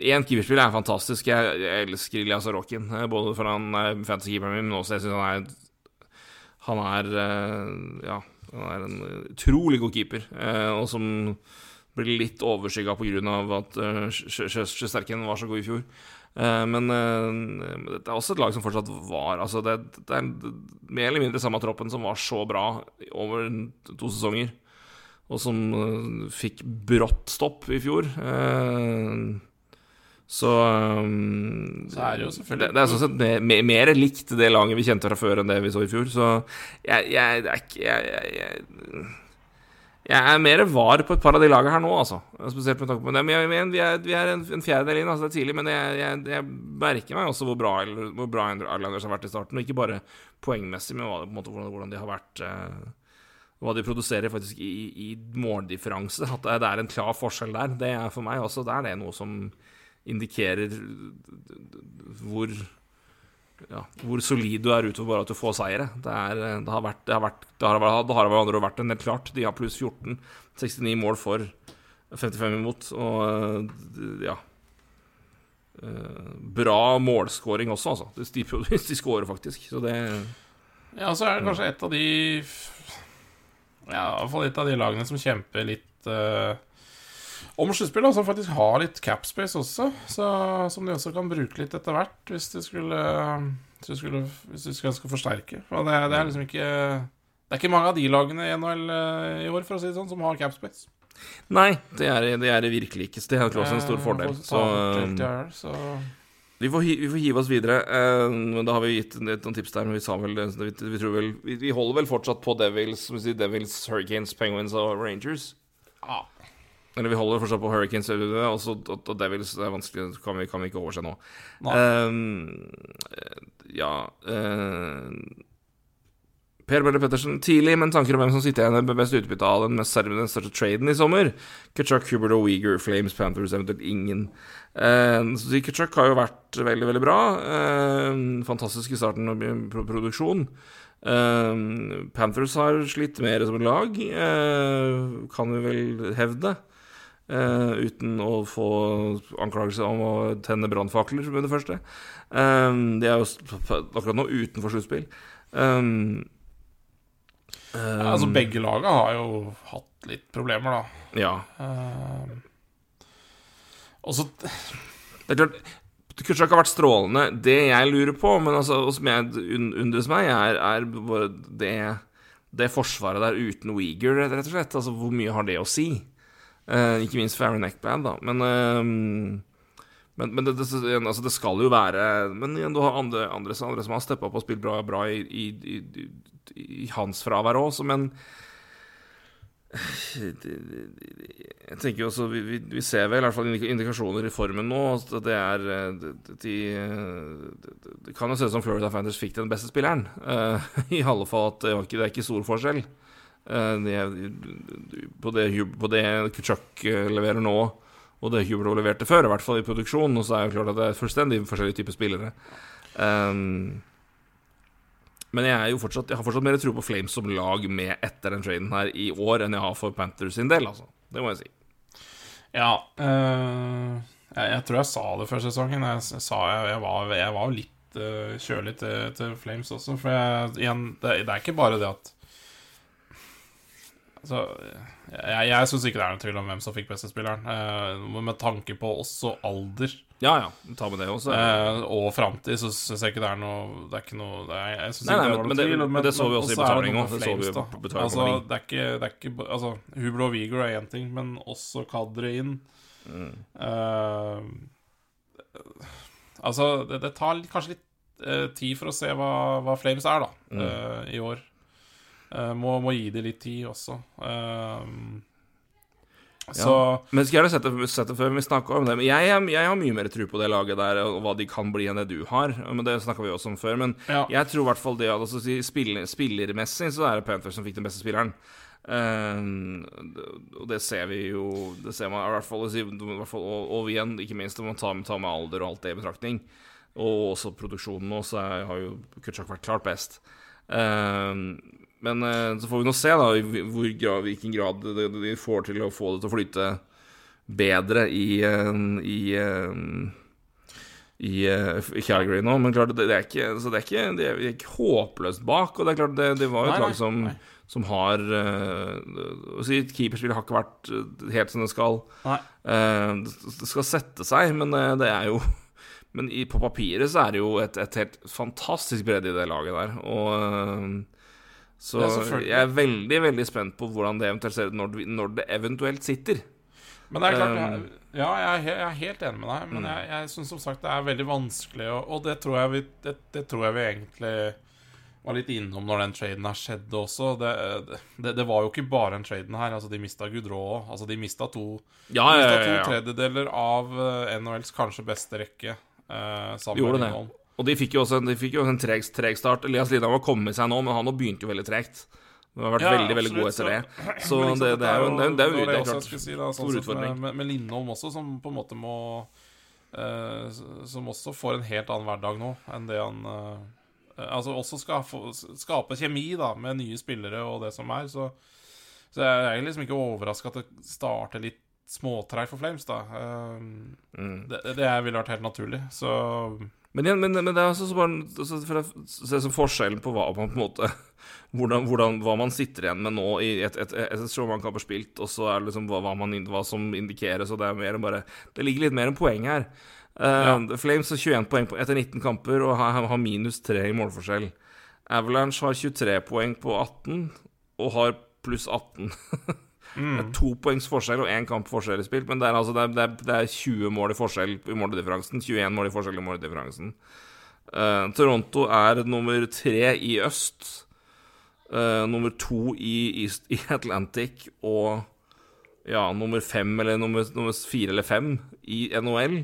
Én keeperspill er fantastisk. Jeg, jeg elsker Elias Arokin, eh, både for han er fantasy-keeperen min, men også jeg synes han er Han er eh, Ja, han er en utrolig god keeper, eh, og som blir litt overskygga pga. at Sjøsterken Sjesterken var så god i fjor. Eh, men eh, det er også et lag som fortsatt var Altså det, det er mer eller mindre samme troppen som var så bra over to sesonger, og som eh, fikk brått stopp i fjor. Så um, Så er det jo selvfølgelig- Det, det er sånn sett mer, mer- mer likt det laget vi kjente fra før enn det vi så i fjor. Så jeg, jeg, er jeg, jeg, jeg, er mer var på et par av de lagene her nå, altså. Spesielt med tanke på. Men jeg, men vi er, vi er en, en fjerdedel inn, altså det er tidlig. Men jeg, merker meg også hvor bra, hvor bra Islanders har vært i starten. Og ikke bare poengmessig, men måte, hvordan, de har vært eh, Hva de produserer faktisk i, i måldifferanse. At det, er en klar forskjell der. Det er for meg også det er noe som indikerer hvor ja, hvor solid du er utover bare at du får seire. Det, er, det har vært Det har vært Det har, det har andre vært en helt klart. De har pluss 14. 69 mål for, 55 imot. Og ja Eh, Bra målscoring også, altså. De, de, scorer faktisk, så det Ja, så er det kanskje et av de Ja, iallfall et av de lagene som kjemper litt eh, om sluttspillet, som faktisk har litt capspace også. Så, som de også kan bruke litt etter hvert, hvis de skulle Hvis de skulle, hvis de skulle forsterke. For det, det er liksom ikke Det er ikke mange av de lagene i NHL eh, i år, for å si det sånn, som har capspace. Nei, det er det er det virkelig ikke. Det er også en stor fordel. Så Så, vi får, vi får hive oss videre. Eh, men da har vi gitt noen tips der. Men vi sa vel vi, vel vi, holder vel fortsatt på Devils, Devils, Hurricanes, Penguins og Rangers. ja. Eller vi holder fortsatt på Hurricanes og og, og Devils. Det er vanskelig, kan vi, kan vi ikke overse nå. Eh, ja uh, Per Bølle Pettersen, tidlig, men tanker om hvem som sitter igjen med best utbytte av den mest den største traden i sommer? Kutchuk, Hubert og Uyghur, Flames, Panthers, eventuelt ingen. Uh, så Kutchuk har jo vært veldig, veldig bra. Uh, fantastisk i starten av pro- produksjon. Eh, Panthers har slitt mer som et lag, kan vi vel hevde. Eh, uten å få anklagelse om å tenne brannfakler med det første. Um, de er jo akkurat nå utenfor sluttspill. Um, Ja, altså, begge laga har jo hatt litt problemer, da. Ja. Uh, og så Det er klart ikke har vært strålende. Det jeg lurer på, men altså, og som jeg undres meg, er, er det, det forsvaret der uten Uyghur, rett og slett. Altså, hvor mye har det å si? Eh, ikke minst for Aaron Eckblad, da. Men, eh, men, men det, det, altså, det skal jo være Men igjen, du har andre, andre, andre som har steppa opp og spilt bra, bra i, i, i, i hans fravær òg, men jeg tenker jo også, vi, vi, ser vel i hvert fall indikasjoner i formen nå. At det er Det, de, de, de, Det kan jo se ut som Florida Finders fikk den beste spilleren. Uh, I alle fall at det er ikke stor forskjell. Eh, på det, på det Kutchuk eh, leverer nå, og det Hubro leverte før, i hvert fall i produksjon, og så er det klart at det er fullstendig forskjellige typer spillere. Um, men jeg, jo fortsatt, jeg har fortsatt mer tro på Flames som lag med etter den traden her i år enn jeg har for Panthers sin del, altså. Det må jeg si. Ja. eh, jeg, jeg tror jeg sa det før sesongen. Jeg, jeg, var, var litt uh, kjølig til, til Flames også. For igjen, det, det er ikke bare det at Så jeg, jeg syns ikke det er noen tvil om hvem som fikk beste spilleren. Eh, med tanke på også alder Ja ja, ta med det også. eh, og framtid, så syns jeg ikke det er noe Det er ikke noe det er, jeg syns ikke det men noe det- tvil. men det så vi også i betalinga. er det det på Altså, det er ikke, det er ikke Altså, Hublo og Vigor er én ting, men også Kadri inn. Mm. Eh, altså, det, det tar litt, kanskje litt eh, tid for å se hva, hva Flames er, da, Mm. eh, i år. Eh, må, må gi det litt tid også. Eh, så Men skal jeg sette, sette før vi snakker om det jeg, jeg, har mye mer tro på det laget der, og hva de kan bli enn det du har. Men Det snakka vi også om før. Men Ja. jeg tror i hvert fall det at altså, spiller, Spillermessig så er det Panthers som fikk den beste spilleren. Eh, og det ser vi jo Det ser man i hvert fall, i hvert fall og, og igjen, ikke minst om man tar med, tar med alder og alt det i betraktning. Og også produksjonen nå, så har jo Kutchak vært klart best. Eh, men eh, så får vi nå se da i hvor, hvilken grad de, får til å få det til å flyte bedre i eh, i, eh, i, eh, i Calgary nå. Men klart, det, det er ikke Så det er ikke, det er ikke håpløst bak. Og det er klart, det, det var jo et Nei, lag som, nei. som har uh, si, Keeperspillet har ikke vært eh, helt som det skal. Eh, det skal sette seg, men eh, det er jo Men i, på papiret så er det jo et, et helt fantastisk bredde i det laget der. Og eh, Så er jeg er veldig, veldig spent på hvordan det eventuelt ser ut når, når det eventuelt sitter. Men det er klart, Um, jeg, ja, jeg er, jeg er helt enig med deg, men jeg, jeg syns som sagt det er veldig vanskelig, og, og det, tror vi, det, det tror jeg vi egentlig var litt innom når den traden her skjedde også. Det, det, det var jo ikke bare den traden her. Altså, de mista Gudrå òg. Altså, de mista to, Ja, ja, ja, to tredjedeler av eh, NHLs kanskje beste rekke. Uh, Gjorde det. Og de fikk jo også, de fikk jo en treg, treg start. Elias Lina har kommet seg nå, men han begynte jo veldig tregt. De har vært Ja, veldig veldig gode etter det. så- liksom, det, det er jo det det er, jo- det er klart si, da, sånn stor utfordring. Med, med, Lindholm også, som på en måte må uh, Som også får en helt annen hverdag nå enn det han uh, Altså også skal få, skape kjemi da med nye spillere og det som er. Så, så jeg er liksom ikke overraska at det starter litt småtreigt for Flames, da. Uh, Mm. det, det ville vært helt naturlig. Så Men, igjen, men, men det er altså så bare altså, for å se som forskjellen på hva man på en måte hvordan, hvordan, hva man sitter igjen med nå i et, et, et, et show man kan få spilt, og så er det liksom hva, hva, man, hva som indikeres, og det er mer enn bare Det ligger litt mer enn poeng her. Eh, Flames har 21 poeng på, etter 19 kamper og har, har minus 3 i målforskjell. Avalanche har 23 poeng på 18 og har pluss 18. Det er to poengs forskjell og én kamp forskjell i spill, men det er, altså, det, er, det, er, det er 20 mål i forskjell i måledifferansen. 21 mål i forskjell i måledifferansen. Uh, Toronto er nummer tre i øst. Uh, nummer to i, East, i Atlantic og ja, nummer fem eller nummer, nummer fire eller fem i NHL.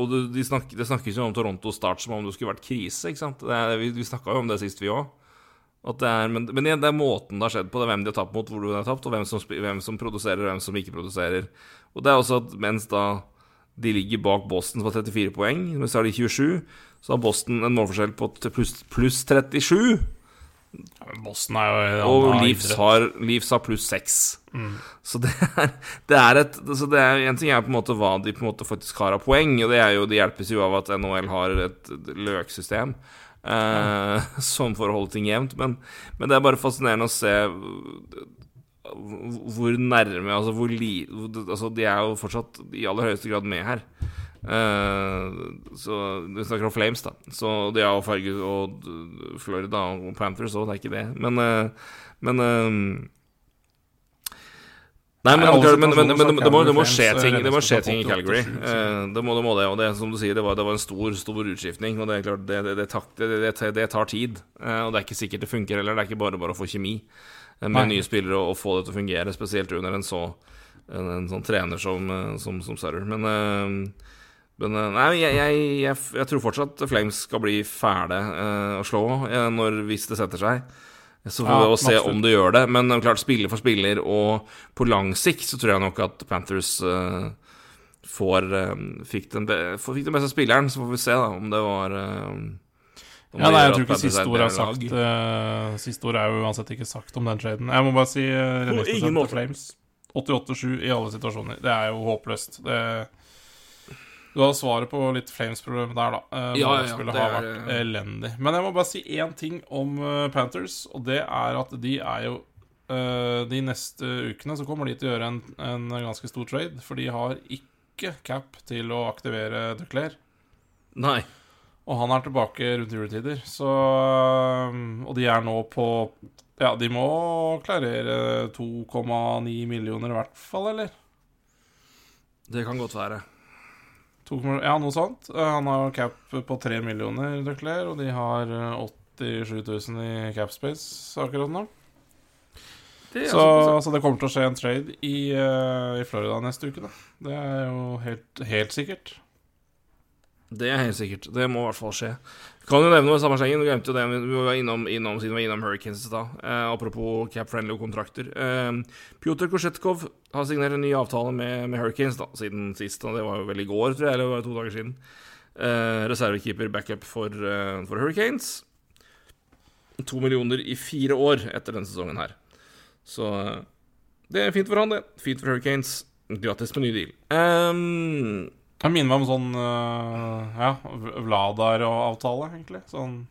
Og du, de snakker, det snakkes jo om Toronto start som om det skulle vært krise. ikke sant? Det vi vi snakka jo om det sist, vi òg. Men, men igjen, det er måten det har skjedd på, det er hvem de har tapt mot, hvor de har tapt, og hvem som, hvem som produserer, og hvem som ikke produserer. Og det er også at mens da de ligger bak Boston, som har 34 poeng, mens så har de 27, så har Boston en målforskjell på pluss pluss 37. Boston er jo Og Leafs har, Leafs har pluss seks. Så det er, det er et så det er, En ting er på en måte hva de på en måte faktisk har av poeng, og det, er jo, det hjelpes jo av at NHL har et løksystem eh, som for å holde ting jevnt. Men, men det er bare fascinerende å se hvor nærme Altså, hvor li, altså De er jo fortsatt i aller høyeste grad med her. Uh, så Vi snakker om Flames, da. Så de har jo farge og Florida og Panthers òg, det er ikke det. Men, uh, men Nei, men, Nei, men, men, men, men, det, må, det må skje ting Det må skje ting i Calgary. Eh, Det må det, må det. Og det som du sier, det var, det var en stor stor utskiftning. Og det er klart, det, tar tid. Eh, Og det er ikke sikkert det funker heller. Det er ikke bare bare å få kjemi eh, med Nei. nye spillere og, få det til å fungere, spesielt under en så en, en sånn trener som, som, som Sutter. Men, men nei, jeg, jeg, jeg, jeg tror fortsatt Flames skal bli fæle uh, å slå uh, når, hvis det setter seg. Så får Ja, vi se absolutt. om det gjør det. Men eh, klart, spiller for spiller, og på lang sikt så tror jeg nok at Panthers uh, får uh, fikk, den be fikk den beste spilleren. Så får vi se da om det var uh, om Ja, det nei, jeg tror ikke siste ord er sagt. siste ord er jo uansett ikke sagt om den traden. Jeg må bare si uh, ingen måte. Flames. 88-7 i alle situasjoner. Det er jo håpløst. Det, du har svaret på litt Flames-problemet der, da. Uh, Ja, ja, det har er- vært elendig. Men jeg må bare si én ting om eh, Panthers, og det er at de er jo eh, de neste ukene så kommer de til å gjøre en, en ganske stor trade, for de har ikke cap til å aktivere Duclair. Nei. Og han er tilbake rundt juletider, så eh, Og de er nå på Ja, de må klarere 2,9 millioner i hvert fall, eller? Det kan godt være. 2,- ja, noe sånt. Eh, Han har cap på 3 millioner, Duclair, og de har eh, 87 000 i cap space akkurat nå. Det Så, så det kommer til å skje en trade i, eh, i Florida neste uke, da. Det er jo helt, helt sikkert. Det er helt sikkert. Det må i hvert fall skje. Kan jo nevne noe i samme slengen. Glemte jo det vi var innom, innom siden vi var innom Hurricanes i stad. Eh, apropos cap-friendly og kontrakter. Eh, Pjotr Kosjetkov har signert en ny avtale med, med Hurricanes da, siden sist. Og det var jo vel i går, tror jeg, eller var to dager siden. Eh, reservekeeper backup for, eh, for Hurricanes. To millioner i fire år etter denne sesongen her. Så eh, det er fint for han, det. Fint for Hurricanes. Grattis med ny deal. Um, Det minner meg om sånn uh, Ja, Vladar og avtale, egentlig. Sånn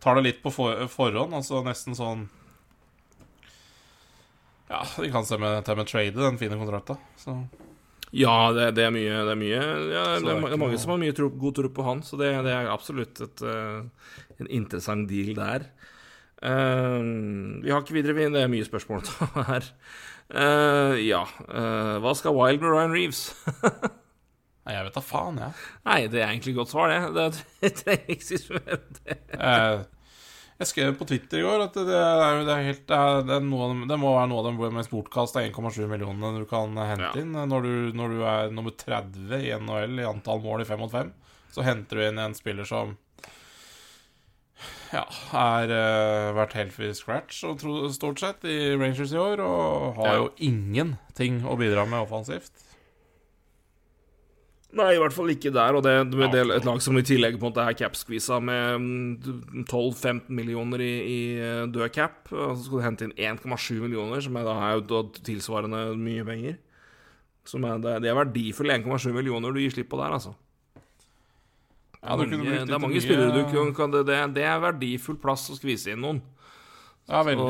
Tar det litt på for, forhånd, altså nesten sånn Ja, de kan se med, til med trade den fine kontrakta. Så Ja, det, det er mye Det er, mye, ja, det er mange noe- som har mye tro, god tro på han, så det, det er absolutt et, uh, en interessant deal der. Uh, vi har ikke videre, vi. Det er mye spørsmål å ta her. Uh, ja Hva skal Wild med Ryan Reeves? Nei, jeg vet da faen, jeg. Nei, det er egentlig et godt svar, det. Det trenger ikke si det. Jeg, skrev på Twitter i går at det er, det er helt Det, er, det, er noe, det må være noe av de mest bortkasta 1,7 millionene du kan hente Ja. inn. Når du, når du er nummer 30 i NHL i antall mål i 5 mot 5, så henter du inn en spiller som ja, har uh, vært helt i scratch og stort sett i Rangers i år, og har Ja. jo ingenting å bidra med offensivt. Nei, i hvert fall ikke der. Og det, det, Ja. et lag som i tillegg på en måte er cap-skvisa med mm, 12-15 millioner i, i eh, død cap. Og så skal du hente inn 1,7 millioner, som er da er tilsvarende mye penger. Som er, det, det er verdifulle 1,7 millioner du gir slipp på der, altså. Ja, det, mange, det er mange spillere du kan, det, det, det er verdifull plass å skvise inn noen. Ja, veldig.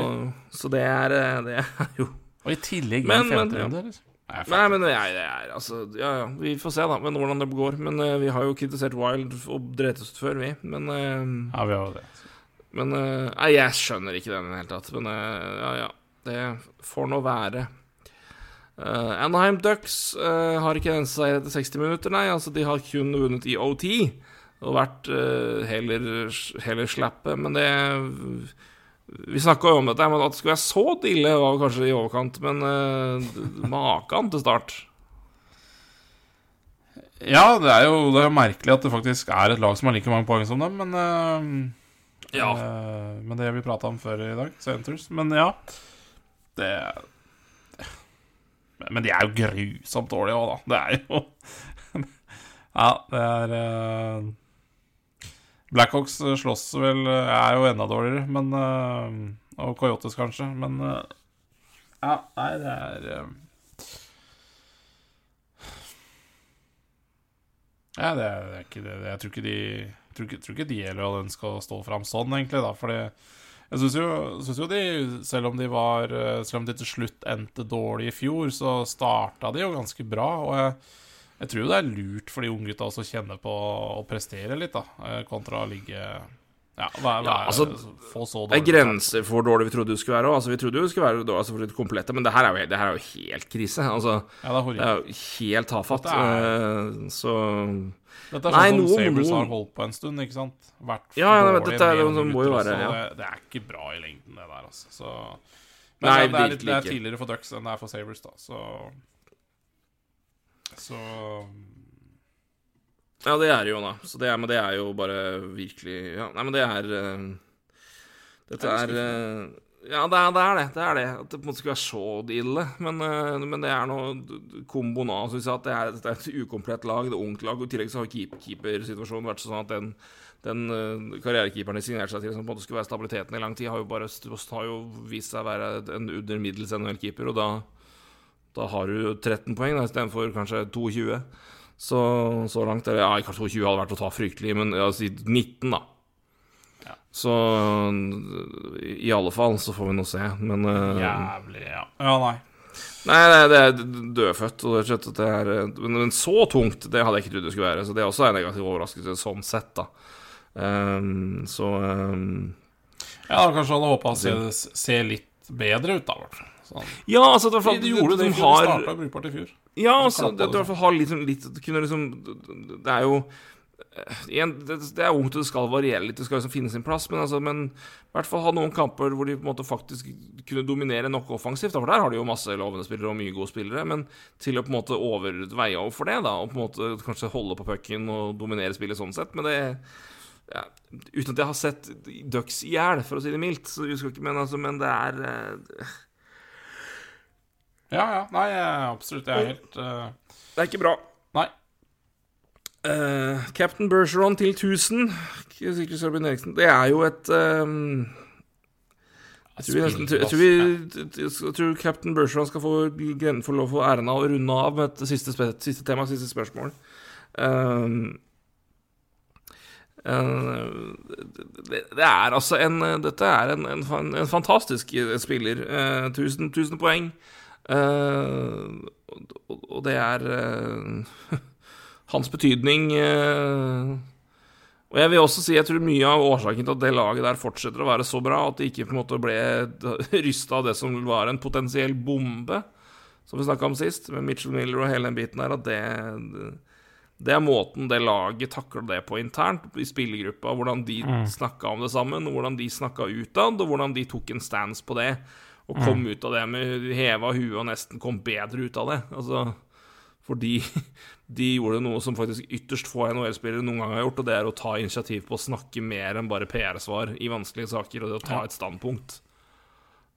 Så, så det er, eh, det er jo Og i tillegg Men- en men, eller? Nei, Nei, men det er, er altså Ja, ja, vi får se, da, men hvordan det går. Men uh, vi har jo kritisert Wild og drept oss før, vi. Men uh, Ja, vi har jo det. Men eh, Nei, jeg skjønner ikke den i det hele tatt. Men ja, ja. Det får nå være. Uh, Anaheim Ducks uh, har ikke en seier etter 60 minutter, nei. Altså, de har kun vunnet i OT. Og vært uh, heller, heller slappe. Men det Vi snakka jo om dette, men at det skulle være så ille, var kanskje i overkant. Men uh, maken til start. Ja, det er jo det er merkelig at det faktisk er et lag som har like mange poeng som dem, men uh, Ja. Uh, Men det vi prata om før i dag, Centers. Men ja. Det Men de er jo grusomt dårlige òg, da. Det er jo Ja, det er eh, Blackhawks slåss vel Er jo enda dårligere, men eh, Og Coyotes, kanskje, men eh, Ja, nei, det er eh, Ja, det er, det er ikke det. Jeg tror ikke de tror ikke, tror ikke de heller hadde ønska å stå fram sånn, egentlig, da. Fordi jeg syns jo, synes jo de, selv om de var eh, Selv om de til slutt endte dårlig i fjor, så starta de jo ganske bra. Og jeg, jeg tror det er lurt for de unggutta også å kjenne på å prestere litt, da. eh, Kontra å ligge Ja, hva, hva Ja, er altså, Få så Det er grenser for hvor dårlig vi trodde du skulle være. Altså, vi trodde det skulle være altså, for litt komplette, men det her er jo, det her er jo helt krise. Altså, Ja, det er det er jo helt tafatt. Dette Eh, Så Dette er sånn som Sabres har holdt på en stund, ikke sant? Vært Ja, ja, dårlig dette er det må jo være, ja. det, det er ikke bra i lengden, det der, altså. Så, men Nei, det, det, er litt, det er tidligere for Ducks enn det er for Sabres, da, så Så Ja, det er det jo, da. Så det er, men det er jo bare virkelig Ja, nei, men det er uh, Dette Det er eh, Ja, det er, det er det. Det er det. At det på en måte skulle være så ille. Men, eh, men det er noe komboen av, syns jeg, at det er, det er et ukomplett lag. Det er ungt lag. Og i tillegg så har keep, keepersituasjonen vært sånn at den, den karrierekeeperen de signerte seg til, som på en måte skulle være stabiliteten i lang tid, har jo bare har jo vist seg å være en under middels NHL-keeper. Og da, da har du 13 poeng da, istedenfor kanskje 22. Så, så langt eller, Ja, kanskje 22 hadde vært å ta fryktelig, men ja, si 19, da. Så i alle fall så får vi nå se. Men eh, Jævlig, ja. Ja, nei. Nei, nei, det er dødfødt. Og det er, det er, men, men så tungt, det hadde jeg ikke trodd det skulle være. Så det er også en negativ overraskelse sånn sett, da. Um, så um, Ja, kanskje hadde håpa å se, se litt bedre ut, da, i hvert fall. Sånn. Ja, altså at i hvert De, de gjorde det i de. De har- starta brukbart i fjor. Ja, altså, det det i hvert fall har sånn- litt det kunne liksom Det er jo eh, igjen, det, det er ungt, og det skal variere litt, det skal liksom finne sin plass, men, altså, men i hvert fall ha noen kamper hvor de på en måte faktisk kunne dominere nok offensivt. da, For der har de jo masse lovende spillere og mye gode spillere, men til å på en måte overveie overfor det, da, og på en måte kanskje holde på pucken og dominere spillet sånn sett, men det ja, Uten at jeg har sett Ducks i hjel, for å si det mildt, så jeg ikke, men, altså, men det er eh, Ja, ja. Nei, absolutt. Jeg er helt uh... Det er ikke bra. Nei. Uh, Captain Bergeron til 1000. Sikre Sørbjørn Eriksen. Det er jo et um... jeg, tror nesten, jeg, tror vi, jeg tror Captain Bergeron skal få, få lov få æren av å runde av med et siste, siste tema, siste spørsmål. Um, det, det er altså en Dette er en, en, en fantastisk spiller. Eh, 1000, 1000 poeng. Eh, og, det er eh, hans betydning eh, Og jeg vil også si jeg tror mye av årsaken til at det laget der fortsetter å være så bra, at det ikke på en måte ble rysta av det som var en potensiell bombe, som vi snakka om sist, med Mitchell Miller og hele den biten der, at det det er måten det laget takler det på internt, i spillergruppa. Hvordan de Mm. snakka om det sammen, hvordan de snakka utad, og hvordan de tok en stance på det. Og kom Mm. ut av det med heva huet og nesten kom bedre ut av det. Altså, fordi de gjorde noe som faktisk ytterst få NHL-spillere noen gang har gjort, og det er å ta initiativ på å snakke mer enn bare PR-svar i vanskelige saker, og det å ta et standpunkt.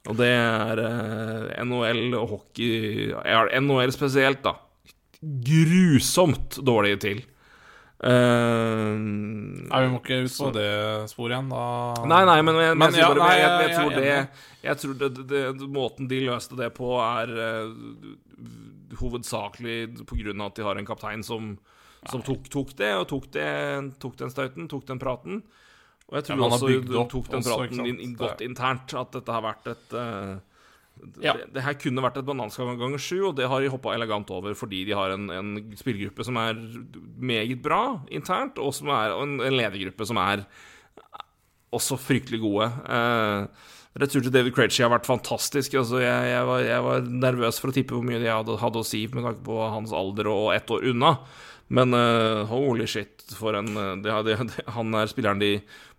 Og det er eh, NHL og hockey NHL spesielt, da. Grusomt dårlig til. Eh, Nei, vi må ikke ut på det sporet igjen, da. Nei, nei, men jeg, men Men jeg, ja, bare, nei, jeg, jeg, jeg- tror det. Jeg tror det, det, måten de løste det på, er uh, hovedsakelig på grunn av at de har en kaptein som, som tok, tok det, og tok, det, tok den stauten, tok den praten. Og jeg tror ja, også tok den praten også, inn godt internt, at dette har vært et eh, Ja. det, det her kunne vært et bananskall ganger sju, og det har de hoppa elegant over fordi de har en, en spillergruppe som er meget bra internt, og, en, en ledergruppe som er også fryktelig gode. Eh, Retur til David Krejci har vært fantastisk. Altså, jeg, jeg, var, jeg var nervøs for å tippe hvor mye de hadde, hadde å si med tanke på hans alder og ett år unna. Men uh, holy shit, for en eh, det, det, Han er spilleren de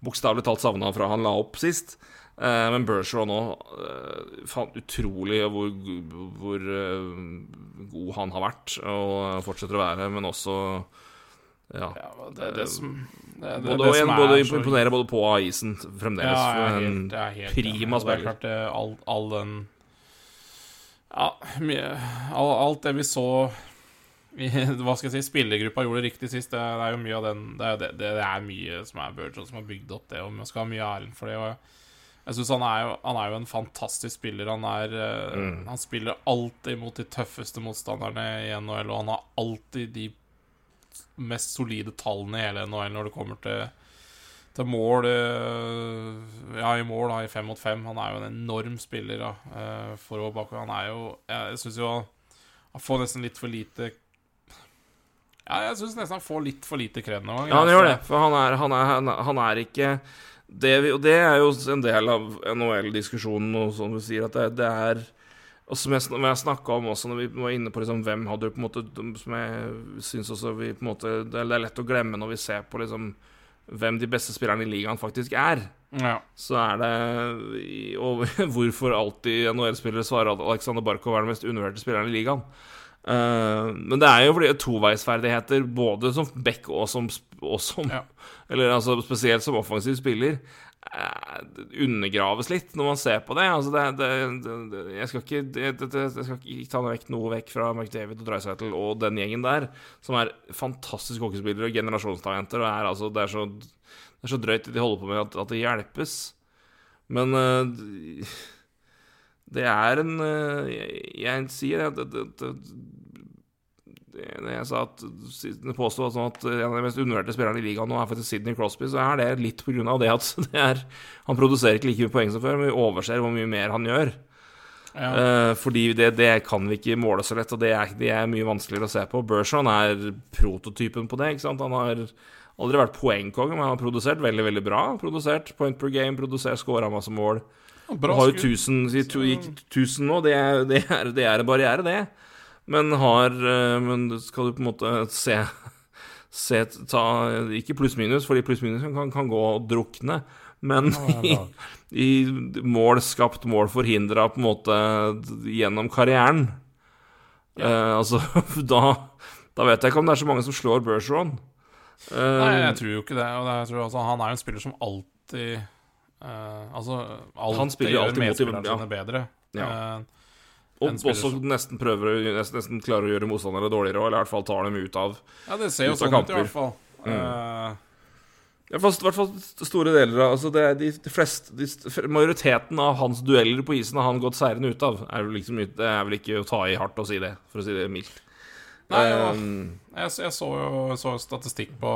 bokstavelig talt savna fra han la opp sist. Eh, men Bergeron òg uh, utrolig hvor, hvor eh, god han har vært og fortsetter å være, men også ja, Ja, det er det som det, det, både, det igjen, både imponerer både på og isen fremdeles. Ja, jeg er for en helt, jeg er helt prima. Og Det er klart, all, all den Ja, mye all, Alt det vi så i, Hva skal jeg si Spillergruppa gjorde det riktig sist. Det, er jo mye av den Det er, det er mye som er Burgeon som har bygd opp det, og man skal ha mye æren for det. Og jeg synes han, han er jo en fantastisk spiller. Han, er, eh, Mm. han spiller alltid mot de tøffeste motstanderne i NHL, og han har alltid de mest solide tallene i hele NHL når det kommer til til mål eh, Ja, i mål, da, i fem mot fem. Han er jo en enorm spiller, da. eh, For å bakover. Han er jo Jeg syns jo han får nesten litt for lite Ja, jeg syns nesten han får litt for lite kred noen ganger. Ja, han gjør det, altså. for han er, han er, han er, han er ikke det, Og det er jo en del av NHL-diskusjonen, og som du sier, at det, det er og som jeg, sn- jeg snakka om også når vi var inne på liksom, hvem hadde på en måte Som jeg syns også vi på en måte Det er lett å glemme når vi ser på liksom hvem de beste spillerne i ligaen faktisk er. Ja. Så er det Og hvorfor alltid NHL-spillere svarer at Alexander Barkov er den mest undervurderte spilleren i ligaen. Uh, men det er jo fordi toveisferdigheter, både som back og som, og som Ja. Eller altså spesielt som offensiv spiller, eh, undergraves litt når man ser på det. Altså det, det, det, Jeg skal ikke Jeg skal ikke ta vekk noe vekk fra McDavid og Dreisaitl og den gjengen der, som er fantastiske hockeyspillere og generasjonstalenter, og er altså Det er så, det er så drøyt de holder på med, at, at det hjelpes. Men eh, det er en eh, Jeg, jeg sier det, det, jeg sa at påstod sånn at en av de mest undervurderte spillerne i ligaen nå er faktisk Sidney Crosby, så er det litt på grunn av det at det er, han produserer ikke like mye poeng som før, men vi overser hvor mye mer han gjør. Ja. Eh, fordi det, det kan vi ikke måle så lett, og det er, det er mye vanskeligere å se på. Bergeron er prototypen på det. Han har aldri vært poengkonge, men han har produsert veldig veldig bra. Produsert point per game, produsert scora masse mål. Bra har jo skudd. 1000, si to- gikk 1000 nå, det er, det, er, det er en barriere, det. Men har eh, Men skal du på en måte se, se ta, Ikke pluss-minus, fordi pluss-minus kan, kan gå og drukne. Men i, i mål skapt, mål forhindra, på en måte gjennom karrieren eh, Altså, da, da vet jeg ikke om det er så mange som slår Bergeron. Eh, Nei, jeg tror jo ikke det. Det jeg tror, altså, han er en spiller som alltid uh, Altså, alltid Han spiller gjør alltid mot- medspillerne ja. sine bedre. Ja. Eh, og også nesten prøver nesten, nesten klarer å gjøre motstandere dårligere, eller i hvert fall tar dem ut av ja, det ser jo sånn ut, i hvert fall. Mm. Uh... i hvert fall store deler av altså det de, de fleste, de, Majoriteten av hans dueller på isen har han gått seirende ut av. Er liksom, det er vel ikke å ta i hardt å si det, for å si det mildt. Nei, ja. Um, jeg, jeg så jo så statistikk på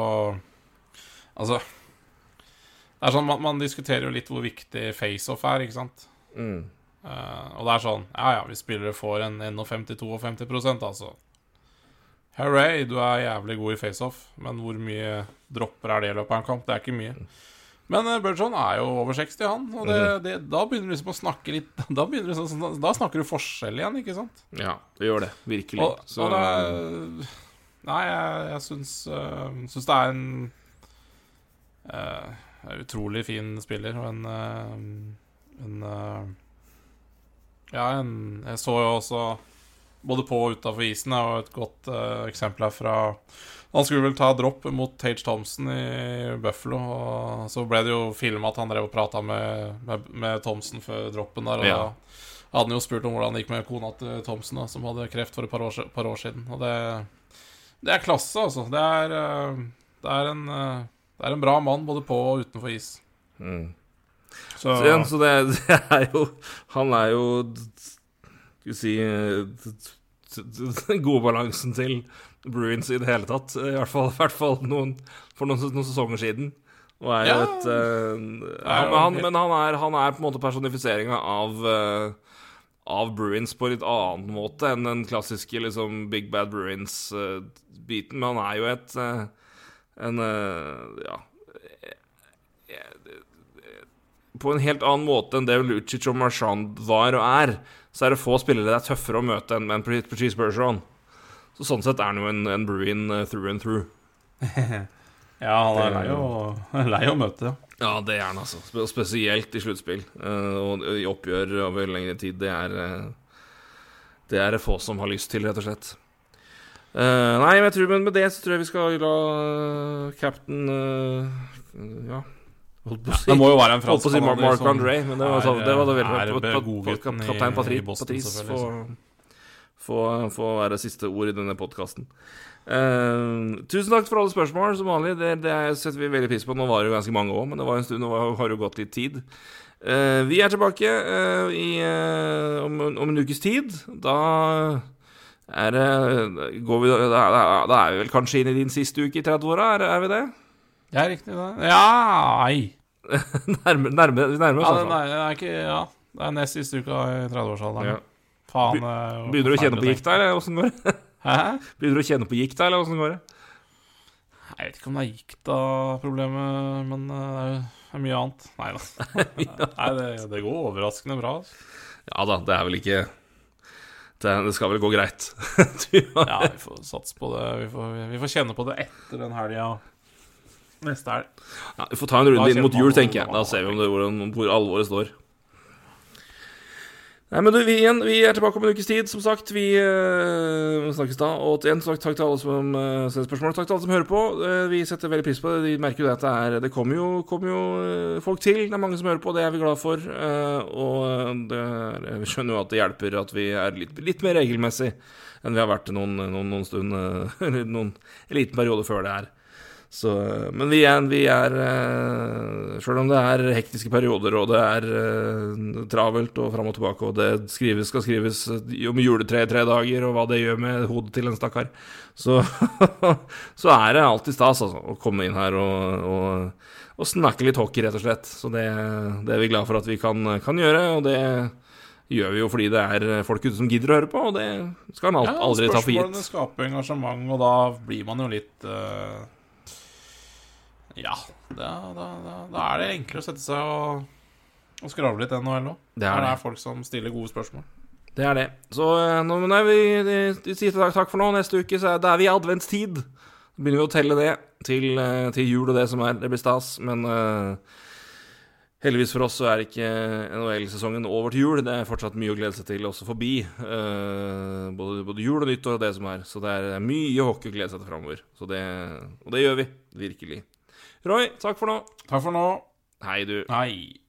Altså Det er sånn, man, man diskuterer jo litt hvor viktig faceoff er, ikke sant? mm. Eh, og det er sånn Ja, ja, hvis spillere får en 51-52 altså. Hooray, du er jævlig god i faceoff, men hvor mye dropper er det i løpet av en kamp? Det er ikke mye. Men uh, Burgeon er jo over 60, han. Og det, det, da begynner du liksom å snakke litt Da, du sånn, da snakker du forskjell igjen, ikke sant? Ja, det gjør det. Virkelig. Og, Så, og det Nei, jeg, jeg syns, uh, syns det er en uh, utrolig fin spiller og en En Ja, en Jeg så jo også både på og utafor isen er jo et godt uh, eksempel her fra Han skulle vel ta dropp mot Tage Thompson i Buffalo, og så ble det jo filma at han drev og prata med, med, med Thompson før droppen der, og Ja. da hadde han jo spurt om hvordan det gikk med kona til Thompson, da, som hadde kreft for et par år, par år siden. Og det, det er klasse, altså. Det er, øh, det er en øh, Det er en bra mann både på og utenfor is. mm. Så, så, igjen, så det, det er jo Han er jo Skal vi si eh, Den gode balansen til Bruins i det hele tatt. I hvert fall, i hvert fall noen, for noen, noen sesonger siden. Og er jo Ja. et uh, men, han, men han, er, han er på en måte personifiseringa av uh, Av Bruins på litt annen måte enn den klassiske liksom Big Bad Bruins-biten. men han er jo et uh, En uh, Ja på en helt annen måte enn det Lucic og Marchand var og er, så er det få spillere det er tøffere å møte enn en Patrice Bergeron. Så sånn sett er han jo en, en Bruin eh, through and through. ja, han er lei å, lei å møte. Ja, det er han, altså. Spesielt i sluttspill. eh, og i oppgjør over lengre tid. Det er eh, Det er det få som har lyst til, rett og slett. Uh, nei, men tror men med det så tror jeg vi skal la eh, captain uh, Ja, holdt på å si Det må jo være en fransk si Mark, Mark André, men det var, så, det var det veldig Kaptein Patrice selvfølgelig, få, få, få være siste ord i denne podkasten. tusen takk for alle spørsmål, som vanlig. Det, det setter vi veldig pris på. Nå var det jo ganske mange òg, men det var en stund, nå har jo gått litt tid. Uh, vi er tilbake uh, i, eh, om, om en ukes tid. Da er det går vi, da, da, da er vi vel kanskje inn i din siste uke i 30-åra, er, er vi det? Det er riktig, det. Ja, nei. Nærme, nærme, vi nærmer oss, Ja, det, nei, det er ikke Ja, det er nest siste uka i 30-årsalderen. Ja. Faen. Be- er Begynner du å kjenne på gikta, eller åssen går det? Hæ? Begynner du å kjenne på gikta, eller åssen går det? Jeg vet ikke om det er gikta-problemet, men eh, det er det er mye annet. Nei da. Nei, det, det går overraskende bra. Altså. Ja da, det er vel ikke Det, det skal vel gå greit. Ja, vi får satse på det. Vi får, vi får kjenne på det etter den helga. Neste helg. ja, vi får ta en runde inn mot jul, tenker jeg. Da ser vi om det, hvor, hvor alvoret står. Nei, men du, vi, igjen, vi er tilbake om en ukes tid, som sagt. Vi øh, snakkes da. Og igjen, takk, takk til alle som øh, sender spørsmål. Takk til alle som hører på. Eh, vi setter veldig pris på det. Vi merker jo det at det er Det kommer jo, kommer jo øh, folk til. Det er mange som hører på, det er vi glad for. Og øh, det vi skjønner jo at det hjelper at vi er litt, litt mer regelmessig enn vi har vært noen, noen, noen stund øh, Eller noen, en liten periode før det her. Så, men vi er, vi er eh, Selv om det er hektiske perioder, og det er eh, travelt og fram og tilbake, og det skrives, skal skrives om juletre i tre dager, og hva det gjør med hodet til en stakkar, så, så er det alltid stas altså, å komme inn her og, og, og snakke litt hockey, rett og slett. Så det, det er vi glad for at vi kan, kan gjøre, og det gjør vi jo fordi det er folk ute som gidder å høre på, og det skal en aldri Ja, ta for Spørsmålene gitt. skaper engasjement, og da blir man jo litt eh, Ja, da, da, da, da er det enklere å sette seg og, og skravle litt NHL òg. Det er det det. er folk som stiller gode spørsmål. Det er det. Så eh, nå er vi sier takk, takk for nå. Neste uke så er, da er vi i adventstid. Så begynner vi å telle det til, eh, til jul og det som er. Det blir stas. Men uh, heldigvis for oss så er ikke NHL-sesongen over til jul. Det er fortsatt mye å glede seg til også forbi. Uh, både, både jul og nyttår og det som er. Så det er mye hockey å glede seg til framover. Og det gjør vi. Virkelig. Roy, takk for nå. Takk for nå. Hei, du. Hei.